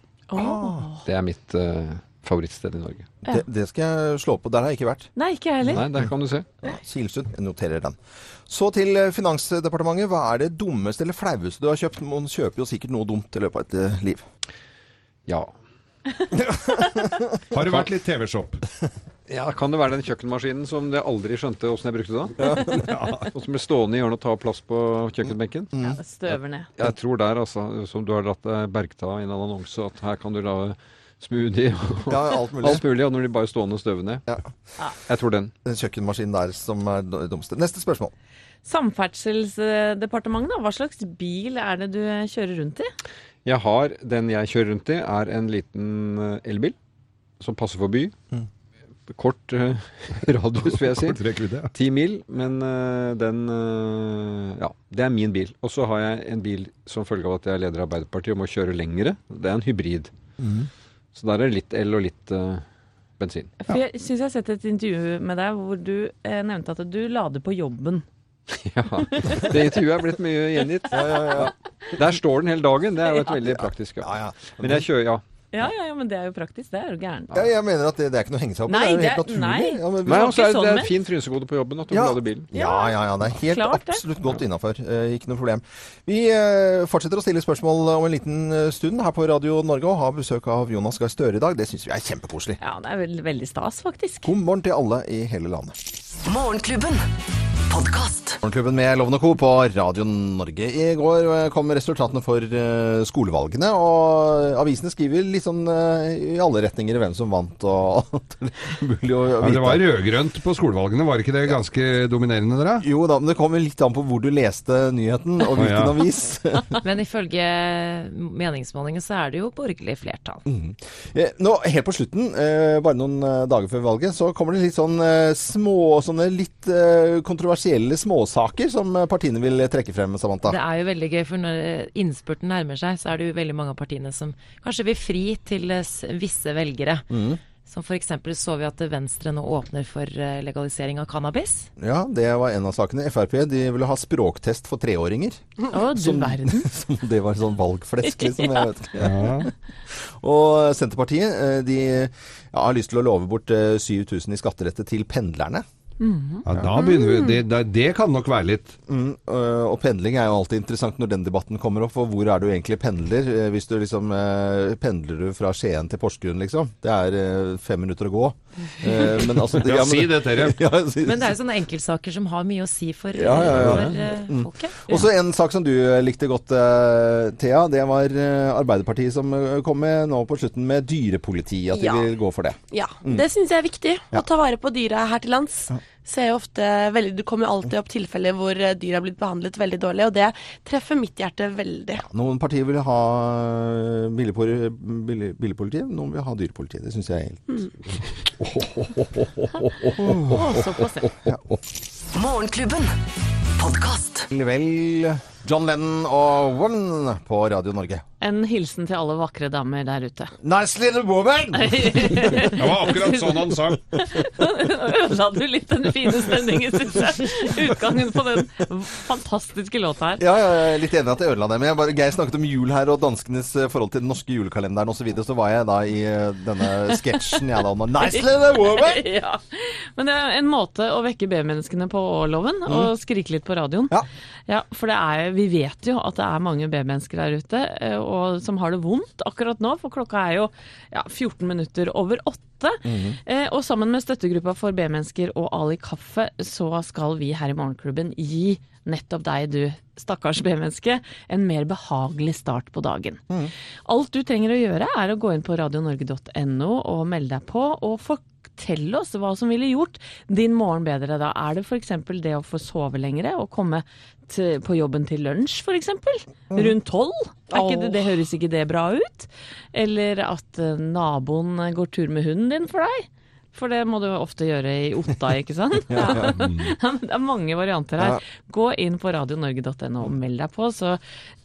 Det er mitt uh, favorittsted i Norge. Det, det skal jeg slå på. Der har jeg ikke vært. Nei, ikke jeg heller. Nei, der kan du se. Kilsund. Jeg noterer den. Så til eh, Finansdepartementet. Hva er det dummeste eller flaueste du har kjøpt? Man kjøper jo sikkert noe dumt i løpet av et liv. Ja. Har det vært litt TV-shop? ja. Kan det være den kjøkkenmaskinen som jeg aldri skjønte åssen jeg brukte da? Og som ble stående i hjørnet og ta plass på kjøkkenbenken? Ja, det støver ned. Jeg tror der, altså, som du har dratt bergta i en annonse, at her kan du la smoothie og Ja, alt mulig. alt mulig, og når de bare stående og støver ned. Ja. Jeg tror den. Den kjøkkenmaskinen der som er dummeste. Neste spørsmål. Samferdselsdepartementet, da. Hva slags bil er det du kjører rundt i? Jeg har, Den jeg kjører rundt i, er en liten eh, elbil som passer for by. Mm. Kort uh, radius, vil jeg si. Ti mil, men uh, den uh, Ja, det er min bil. Og så har jeg en bil som følge av at jeg er leder av Arbeiderpartiet og må kjøre lengre. Det er en hybrid. Så der er det litt el og litt bensin. For jeg syns jeg har sett et intervju med deg hvor du eh, nevnte at du lader på jobben. Ja, Det intervjuet er blitt mye gjengitt. Der står den hele dagen. Det er jo et veldig praktisk. Ja, Ja. ja. Men jeg kjører, ja. Ja, ja, ja, men det er jo praktisk. Det er jo gærent. Ja, jeg mener at det, det er ikke noe å henge seg opp i. Det er jo helt det- naturlig. nei. Ja, men, Nei, altså, er det, det sånn er et fint frynsegode på jobben at du Ja. lader bilen. ja, ja, ja. Det er helt Klart det. absolutt godt innafor. Eh, ikke noe problem. Vi eh, fortsetter å stille spørsmål om en liten eh, stund her på Radio Norge og har besøk av Jonas Gahr Støre i dag. Det syns vi er kjempekoselig. Ja, det er veldig stas, faktisk. God morgen til alle i hele landet. Morgenklubben. podkast. Morgenklubben med Loven og Co. på Radio Norge. I går eh, kom resultatene for eh, skolevalgene, og avisene skriver litt sånn eh, i alle retninger hvem som vant og alt mulig å Ja, det var rødgrønt på skolevalgene, var ikke det ganske dominerende dere? Jo da, men det kom litt an på hvor du leste nyheten, og hvilken hvilken ja. avis. Men ifølge meningsmålinger så er det jo borgerlig flertall. Mm. Nå, helt på slutten, bare noen dager før valget, så kommer det litt sånn små, sånne litt eh, kontroversielle småsaker som partiene vil trekke frem, Samantha. Det er jo veldig gøy, for når innspurten nærmer seg, så er det jo veldig mange av partiene som kanskje vil fri til visse velgere. Mm. Som f.eks. så vi at Venstre nå åpner for eh, legalisering av cannabis. Ja, det var en av sakene. Frp de ville ha språktest for treåringer. Å, du Som- verden. Som det var sånn valgflesk, liksom. Ja. Jeg vet ikke. Og Senterpartiet eh, de ja, har lyst til å love bort eh, 7000 i skattelette til pendlerne. Ja, da begynner vi. Det, det, det kan nok være litt. Mm, øh, og pendling er jo alltid interessant når den debatten kommer opp. For hvor er du egentlig pendler? Eh, Hvis du liksom eh, Pendler du fra Skien til Porsgrunn, liksom? Det er eh, fem minutter å gå. Eh, men altså Ja, si det, Terje. Ja, si- Men det er jo sånne enkeltsaker som har mye å si for, Ja, ja, ja. for eh, Mm. folket. Og så en sak som du eh, likte godt, Thea. Det var Arbeiderpartiet som kom med nå på slutten med dyrepoliti. At de Ja. vil gå for det. Ja, Mm. det syns jeg er viktig. Å ta vare på dyra her til lands. Ser jo ofte veldig, Det kommer jo alltid opp tilfeller hvor eh, dyr har blitt behandlet veldig dårlig, og det treffer mitt hjerte veldig. Noen partier vil ha eh, billigpoli- billig- billigpoliti, noen vil ha dyrepoliti. Det syns jeg er helt såpass, ja. Morgenklubben. Podkast. Vel, John Lennon og One på Radio Norge. En hilsen til alle vakre damer der ute. Nice little woman! Det var akkurat sånn han sang. Ødela du litt den fine stemningen, syns jeg. Utgangen på den fantastiske låta her. Ja, ja, jeg er litt enig at jeg ødela det. Men jeg bare, Geir snakket om jul her og danskenes eh, forhold til den norske julekalenderen osv. Så, videre, så var jeg da i eh, denne sketsjen jeg da om Nice little woman! ja. Men det er en måte å vekke B-menneskene på loven, og skrike litt på radioen. Ja. for det er, vi vet jo at det er mange B-mennesker der ute eh, og som har det vondt akkurat nå, for klokka er jo ja, 14 minutter over åtte. Eh, og sammen med støttegruppa for B-mennesker og Ali Kaffe, så skal vi her i Morgenklubben gi nettopp deg, du stakkars B-menneske, en mer behagelig start på dagen. Alt du trenger å gjøre er å gå inn på radionorge.no og melde deg på, og fortelle oss hva som ville gjort din morgen bedre da. Er det f.eks. det å få sove lengre og komme til, på jobben til lunsj f.eks.? Rundt tolv? Er det, det høres ikke det bra ut? Eller at eh, naboen går tur med hunden din for deg? For det må du ofte gjøre i Otta, ikke sant? Ja, ja. det er mange varianter her. Ja. Gå inn på radionorge.no og meld deg på, så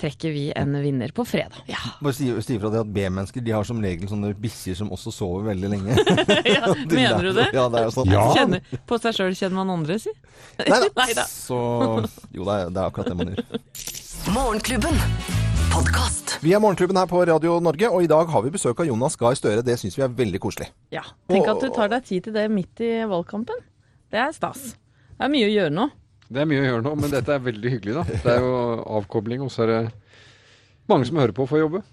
trekker vi en vinner på fredag. Bare si, si fra det at B-mennesker de har som regel sånne bikkjer som også sover veldig lenge. ja, mener du det? Ja, det er jo sånn. Kjenner, på seg sjøl kjenner man andre, si. Nei da. Så Jo, det er, det er akkurat det man gjør. Morgenklubben. Podkast. Vi er Morgenklubben her på Radio Norge, og i dag har vi besøk av Jonas Gahr Støre. Det syns vi er veldig koselig. Ja. Tenk at du tar deg tid til det midt i valgkampen. Det er stas. Det er mye å gjøre nå. Det er mye å gjøre nå, men dette er veldig hyggelig, da. Det er jo avkobling, og så er det mange som hører på for å jobbe.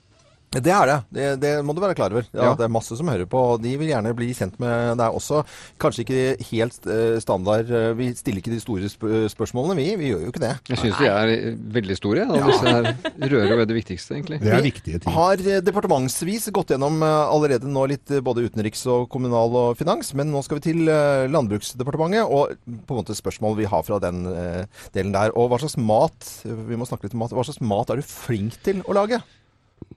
Det er det. det. Det må du være klar over. Ja, Ja. Det er masse som hører på, og de vil gjerne bli kjent med Det er også kanskje ikke helt eh, standard eh, Vi stiller ikke de store sp spørsmålene, vi. Vi gjør jo ikke det. Jeg syns de er eh, veldig store. Ja. Disse her rører ved det viktigste, egentlig. Det er viktige ting. Har eh, departementsvis gått gjennom allerede nå litt både utenriks og kommunal og finans, men nå skal vi til Landbruksdepartementet og på en måte spørsmål vi har fra den delen der. Og hva slags mat vi må snakke litt om mat, hva slags mat er du flink til å lage?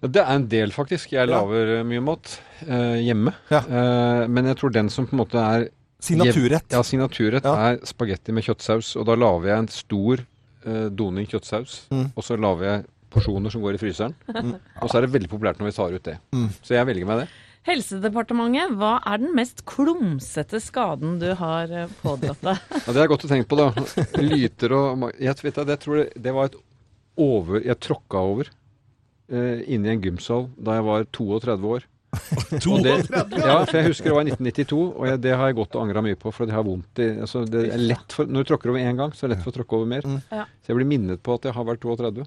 Det er en del, faktisk. Jeg lager ja. mye mat eh, hjemme. Eh, men jeg tror den som på en måte er Signaturrett. Ja, signaturrett er spagetti med kjøttsaus. Og da lager jeg en stor eh, doning kjøttsaus, Mm. og så lager jeg porsjoner som går i fryseren. Mm. Og så er det veldig populært når vi tar ut det. Mm. Så jeg velger meg det. Helsedepartementet, hva er den mest klumsete skaden du har eh, pådratt deg? Ja, det er godt å tenke på, da. Lyter og Jeg vet jeg tror det, det var et over Jeg tråkka over eh, inne i en gymsal da jeg var 32 år. Og det, ja, for jeg husker det var i 1992, og jeg, det har jeg gått og angra mye på. For det har vondt i altså det er lett for, Når du tråkker over én gang, så er det lett for å tråkke over mer. Ja. Så jeg blir minnet på at jeg har vært 32.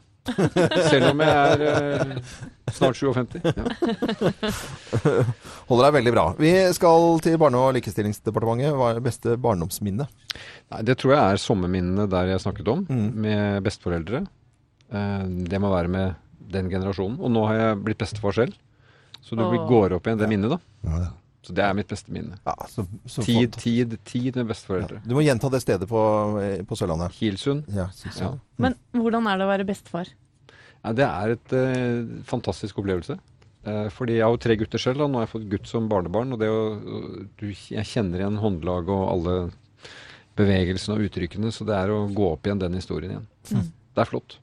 Selv om jeg er eh, snart 57. Ja. Holder deg veldig bra. Vi skal til Barne- og likestillingsdepartementet. Hva er beste barndomsminne? Nei, det tror jeg er sommerminnene der jeg snakket om, med besteforeldre. Eh, Det må være med den generasjonen. Og nå har jeg blitt bestefar selv, så blir- Åh. går opp igjen det minnet, da. Så det er mitt beste minne. så tid, flott. tid, tid med besteforeldre. Du må gjenta det stedet på, på Sørlandet. Kilsund. Ja, Kilsund. Men hvordan er det å være bestefar? Ja, det er et uh, fantastisk opplevelse. Uh, fordi jeg har jo tre gutter selv, og nå har jeg fått gutt som barnebarn. Og det å, du, jeg kjenner igjen håndlag og alle bevegelsene og uttrykkene, så det er å gå opp igjen den historien igjen. Mm. Det er flott.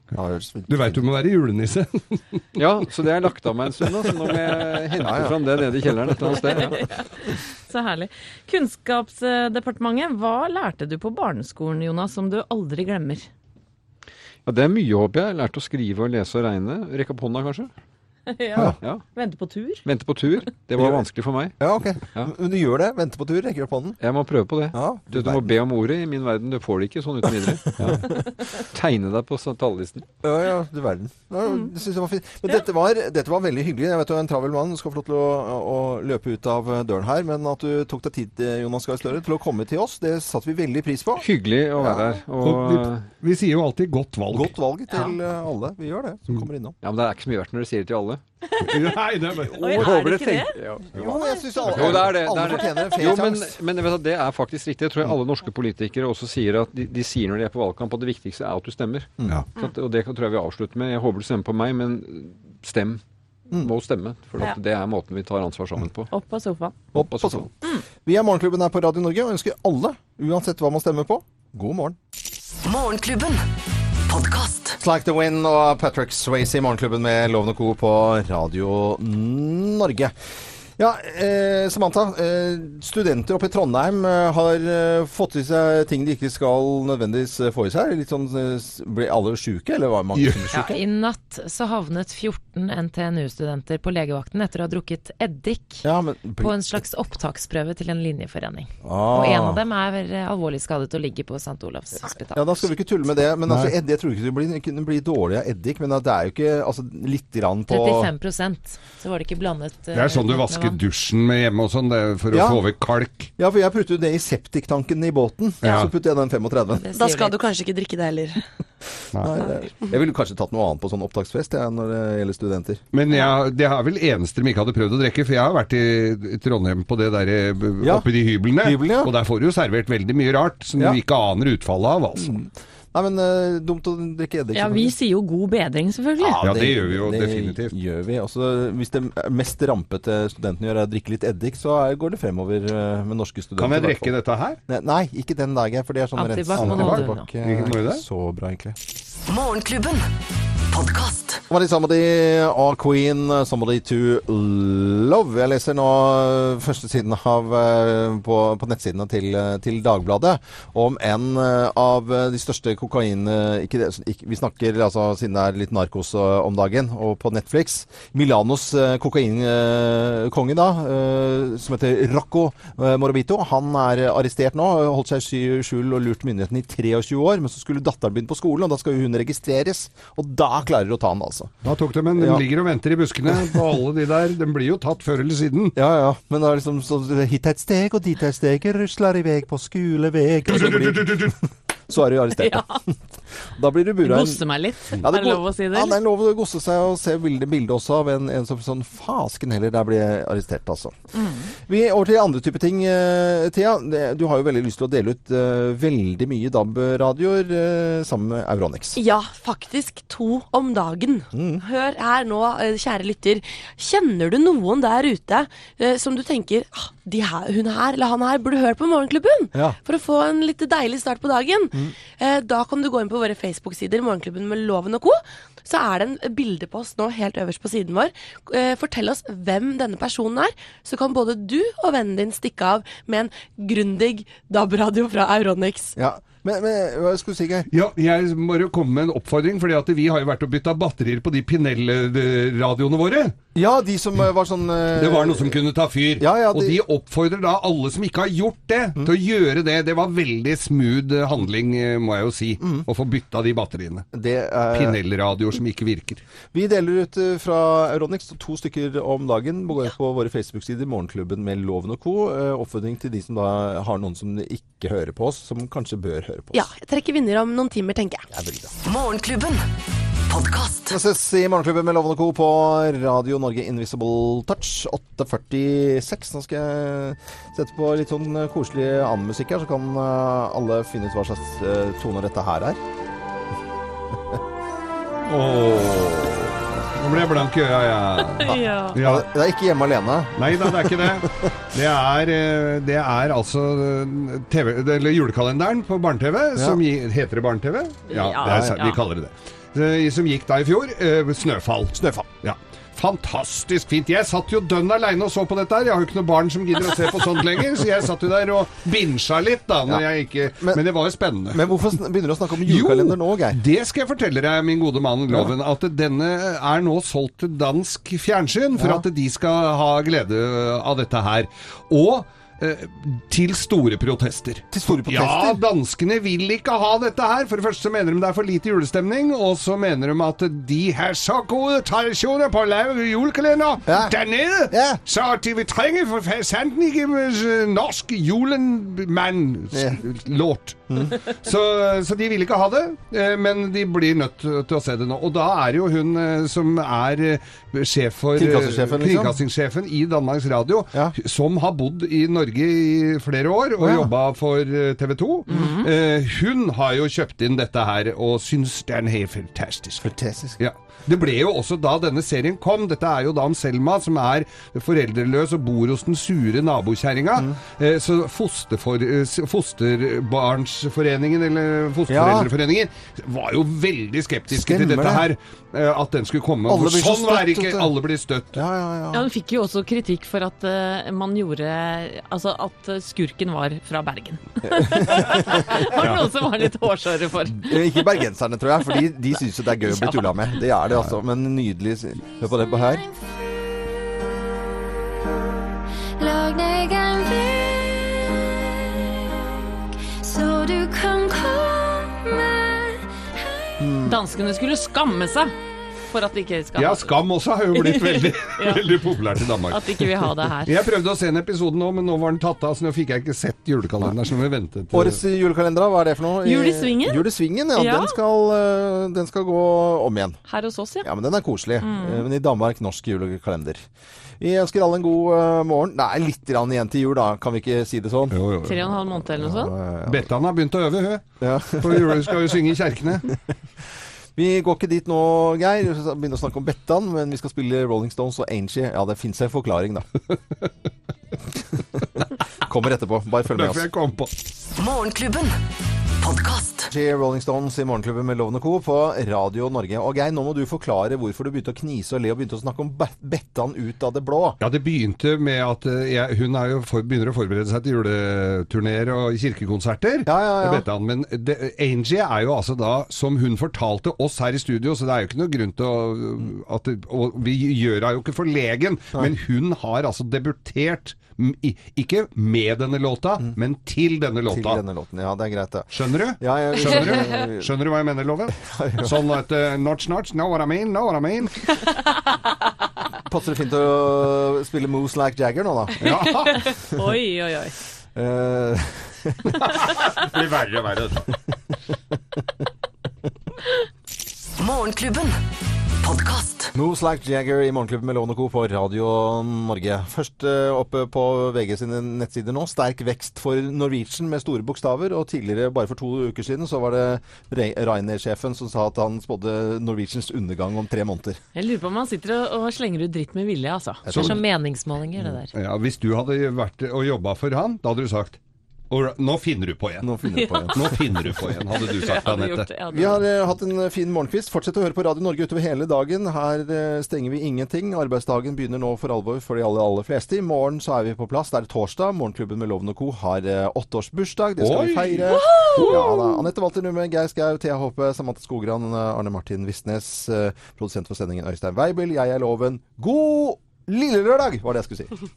Du veit du må være julenisse. Ja, så det har jeg lagt av meg en stund, så nå må jeg hente Ja, ja. fram det nede i kjelleren et eller annet sted. Ja. Så herlig. Kunnskapsdepartementet, hva lærte du på barneskolen, Jonas, som du aldri glemmer? Ja, det er mye, håper jeg. Lært å skrive og lese og regne. Rekke opp hånda, kanskje? ja. Ja. Vente på tur? Vente på tur. Det var vanskelig for meg. Ja, ok. Men du gjør det? Vente på tur? Rekker opp hånden? Jeg må prøve på det. du, du må be om ordet i min verden. Du får det ikke sånn uten videre. Ja. Tegne deg på talerlisten. Ja, ja, du verden. Ja, det synes jeg var fint. Men dette, var, dette var veldig hyggelig. Jeg vet du er en travel mann, du skal få lov til å, å løpe ut av døren her. Men at du tok deg tid, Jonas Gahr Støre, til å komme til oss, det satte vi veldig pris på. Hyggelig å være her. Og vi, vi sier jo alltid 'godt valg'. Godt valg til alle. Vi gjør det, som kommer innom. ja, men det er ikke så mye verdt når du sier det til alle. Nei, det er bare Oi, er det ikke det? Jo, jeg synes alle, Jo, det er det. alle det, er fortjener en det. fair Jo, men, sjanse. men vet du, det er faktisk riktig. Jeg tror alle norske politikere også sier at de, de sier når de er på valgkamp at det viktigste er at du stemmer. Ja. Så at, og det tror jeg vi avslutter med. Jeg håper du stemmer på meg, men stem. Må stemme. For at Ja. det er måten vi tar ansvar sammen på. Opp på sofaen. Opp på sånn. Vi er Morgenklubben her på Radio Norge og ønsker alle, uansett hva man stemmer på, god morgen. Morgenklubben. Podkast. Like the Wind og Patrick Swayze i Morgenklubben med Loven og Co. på Radio Norge. Ja, eh, Samantha. Eh, studenter oppe i Trondheim eh, har eh, fått i seg ting de ikke skal nødvendigvis eh, få i seg. Litt sånn, eh, Ble alle sjuke, eller var mange som sjuke? Ja. I natt så havnet 14 NTNU-studenter på legevakten etter å ha drukket eddik Ja, men på en slags opptaksprøve til en linjeforening. Ah. Og en av dem er alvorlig skadet og ligger på St. Olavs hospital. Ja, Da skal vi ikke tulle med det. Men altså, eddik, jeg tror ikke det blir, kunne bli dårlig av eddik. Men det er jo ikke altså, litt grann på 35% så var det ikke blandet Det er sånn du vasker dusjen med hjemme og sånn, det er for Ja. å få vekk kalk. Ja, for jeg putter jo det i septiktanken i båten. Ja. Så putter jeg den 35. Da skal du kanskje ikke drikke det heller. Nei, Nei, jeg ville kanskje tatt noe annet på sånn opptaksfest jeg, når det gjelder studenter. Men jeg, det er vel eneste de ikke hadde prøvd å drikke, for jeg har vært i Trondheim på det der eh, Ja. oppe i de hyblene, Hybelen, ja. og der får du jo servert veldig mye rart som Ja. du ikke aner utfallet av, altså. Nei, men uh, dumt å drikke eddik. Ja, vi sier jo god bedring, selvfølgelig. Ja, det gjør vi jo definitivt. Gjør vi. Også, hvis det mest rampete studentene gjør er å drikke litt eddik, så er, går det fremover uh, med norske studenter. Kan jeg drikke dette her? Nei, nei, ikke den dagen, for det er sånn rent- Antibac det? Så bra, egentlig. Morgenklubben. Podkast. Somebody, somebody, all queen, somebody to love. Jeg leser nå første siden av, eh, på, på nettsidene til, eh, til Dagbladet om en eh, av de største kokain... Ikke ikke, vi snakker altså siden det er litt narkos om dagen, og på Netflix. Milanos kokainkonge, da, som heter Rocco Morabito, han er arrestert nå. Holdt seg i skjul og lurt myndighetene i 23 år. Men så skulle datteren begynne på skolen, og da skal hun registreres. Og da klarer de å ta han, altså. Da tok de en, de Ja. ligger og venter i buskene på alle de der, de blir jo tatt før eller siden. Ja, ja. Men det er liksom så, hit er et steg, og dit er et steg, rusler i vei på skoleveg så, blir, så er du arrestert. da. Da blir du bura. Gosse meg litt. Ja, er det lov å si det? Ja, det er lov å gosse seg og se bilde, bilde også av en, en som sånn Fasken heller, der blir jeg arrestert, altså. Mm. Vi er over til andre type ting, eh, Thea. Du har jo veldig lyst til å dele ut uh, veldig mye DAB-radioer uh, sammen med Euronix. Ja, faktisk to om dagen. Hør her nå, kjære lytter. Kjenner du noen der ute som du tenker ah, de her, hun her eller han her burde hørt på Morgenklubben? Ja. For å få en litt deilig start på dagen. Eh, da kan du gå inn på våre Facebook-sider, Morgenklubben med Loven og co. Så er det en bilde på oss nå helt øverst på siden vår. Eh, fortell oss hvem denne personen er, så kan både du og vennen din stikke av med en grundig DAB-radio fra Euronix. Ja. Men, men hva skulle du si, Geir? Ja, jeg må jo komme med en oppfordring, at vi har jo vært og bytta batterier på de Pinell-radioene våre. Ja, de som eh, var sånn eh, Det var noe som kunne ta fyr. Ja, ja, Og de- de oppfordrer da alle som ikke har gjort det, til å gjøre det. Det var veldig smooth eh, handling, må jeg jo si, å få bytta de batteriene. det, Pinellradioer som ikke virker. Vi deler ut fra Euronix to stykker om dagen. Gå inn på våre Facebook-sider, Morgenklubben med Loven og co. Oppfordring til de som da har noen som ikke hører på oss, som kanskje bør høre på oss. Ja, jeg trekker vinner om noen timer, tenker jeg. Er bra. Morgenklubben. Podkast. Vi ses i Morgenklubben med Lovende Co. på Radio Norge Invisible Touch 8.46. Nå skal jeg sette på litt sånn koselig annen musikk her, så kan eh, alle finne ut hva slags eh, toner dette her er. Nå ble jeg blank i øya, jeg. Ja. Ja. Det er ikke hjemme alene. Nei da, det er ikke det. Det er, eh, det er altså TV, eller julekalenderen på barne-TV, som heter det barne-TV? Ja, Ja, det er, ja. vi kaller det det. Eh, Som gikk da i fjor. eh, Snøfall. Snøfall. Ja. Fantastisk fint. Jeg satt jo dønn aleine og så på dette her. Jeg har jo ikke noe barn som gidder å se på sånt lenger, så jeg satt jo der og binsja litt, da. Når Ja. jeg ikke, Men- men, det var jo spennende. Men hvorfor begynner du å snakke om julekalender nå, Geir? Det skal jeg fortelle deg, min gode mann Loven, at denne er nå solgt til dansk fjernsyn for Ja. at de skal ha glede av dette her. Og til store protester. Til store protester? Ja, danskene vil ikke ha dette her. For det første så mener de det er for lite julestemning, og så mener de at de har så gode tradisjoner på å lage julekalender Ja. der nede, Ja. så de vil trenge for norsk ikke med eh, norsk. Så, så de vil ikke ha det, eh, men de blir nødt til å se det nå. Og da er jo hun eh, som er eh, sjef for Kringkastingssjefen, liksom? i Danmarks Radio, Ja. som har bodd i Norge i flere år og Ja. jobba for TV 2. hun har jo kjøpt inn dette her og syns det er helt fantastisk. Fantastisk. Ja. Det ble jo også da denne serien kom. Dette er jo da om Selma, som er foreldreløs og bor hos den sure nabokjerringa. Mm. Eh, så fosterfor, eh, Fosterbarnsforeningen, eller Fosterforeldreforeningen, var jo veldig skeptiske til dette her. det. eh, At den skulle komme. Alle blir så sånn er støtt, ikke. Alle blir støtt. Ja, ja, ja. Ja, Hun fikk jo også kritikk for at uh, man gjorde Altså at skurken var fra Bergen. var det noen som var litt hårsåre for. Ikke bergenserne, tror jeg, for de, de syns jo det er gøy å bli tulla med. Det er det, altså. Men nydelig. Hør på det på her. Lag deg en vegg, så du kan komme Danskene skulle skamme seg for at de ikke skal Ja, Skam også har jo blitt veldig, Ja. veldig populært i Danmark. At de ikke vil ha det her. Jeg prøvde å se en episode nå, men nå var den tatt av, så nå fikk jeg ikke sett julekalenderen. Så vi ventet til Årets julekalender, hva er det for noe? Jul i Svingen? Jul i Svingen, ja. Ja. Den, skal, eh, den skal gå om igjen. Her hos oss, ja. Ja, men den er koselig. Mm. Eh, Men i Danmark norsk julekalender. Vi ønsker alle en god eh, morgen. Er litt grann igjen til jul, da. Kan vi ikke si det sånn? Jo, jo, jo. Tre og en halv måned eller noe sånt. Bettan har begynt å øve, hun. Ja. For julen skal jo synge i kjerkene. Vi går ikke dit nå, Geir. Vi skal begynne å snakke om Bettan, men vi skal spille Rolling Stones og Angie. Ja, det fins en forklaring, da. Kommer etterpå. Bare følg med oss. Morgenklubben. Podkast. Rolling Stones i Morgenklubben med Lovende Co. på Radio Norge. Og Geir, nå må du forklare hvorfor du begynte å knise og le og begynte å snakke om Bet- Bettan ut av det blå. Ja, det begynte med at eh, jeg, hun er jo for, begynner å forberede seg til juleturneer og kirkekonserter. Ja, ja, ja. Bettan, men det, Angie er jo altså da, som hun fortalte oss her i studio, så det er jo ikke noe grunn til å at, Og vi gjør henne jo ikke forlegen, men hun har altså debutert ikke med denne låta, men til denne låta. Til denne låten. Ja, det er greit, det. Skjønner du? Ja, jeg, Skjønner du? Skjønner du hva jeg mener, Loven? Sånn at uh, Notch, notch, know what I mean, know what I mean. Passer det fint å spille Moose Like Jagger nå, da? Ja, Oi, oi, oi. Eh, det blir verre og verre. Morgenklubben. Podcast. Moves Like Jagger i Morgenklubben med Lovende Co. på Radio Norge. Først eh, oppe på VG sine nettsider nå. Sterk vekst for Norwegian med store bokstaver. Og tidligere, bare for to uker siden, så var det Ryanair-sjefen som sa at han spådde Norwegians undergang om tre måneder. Jeg lurer på om han sitter og, og slenger ut dritt med vilje, altså. Det er som meningsmålinger, det der. Ja, Hvis du hadde vært og jobba for han, da hadde du sagt nå finner du på igjen. Nå finner du på igjen. Nå finner du på igjen, hadde du sagt, Anette. Vi har uh, hatt en fin morgenkvist. Fortsett å høre på Radio Norge utover hele dagen. Her uh, stenger vi ingenting. Arbeidsdagen begynner nå for alvor for de aller, aller fleste. I morgen så er vi på plass. Det er torsdag. Morgenklubben med Loven og Co. har uh, åtteårsbursdag. Det skal vi feire. feire. Ja, da. Anette Walter Numme, Geir Skau, Thea Håpe, Samantha Skogran, eh, Arne Martin Visnes. eh, Produsent for sendingen Øystein Weibel. Jeg er Loven. God lille lørdag, var det jeg skulle si.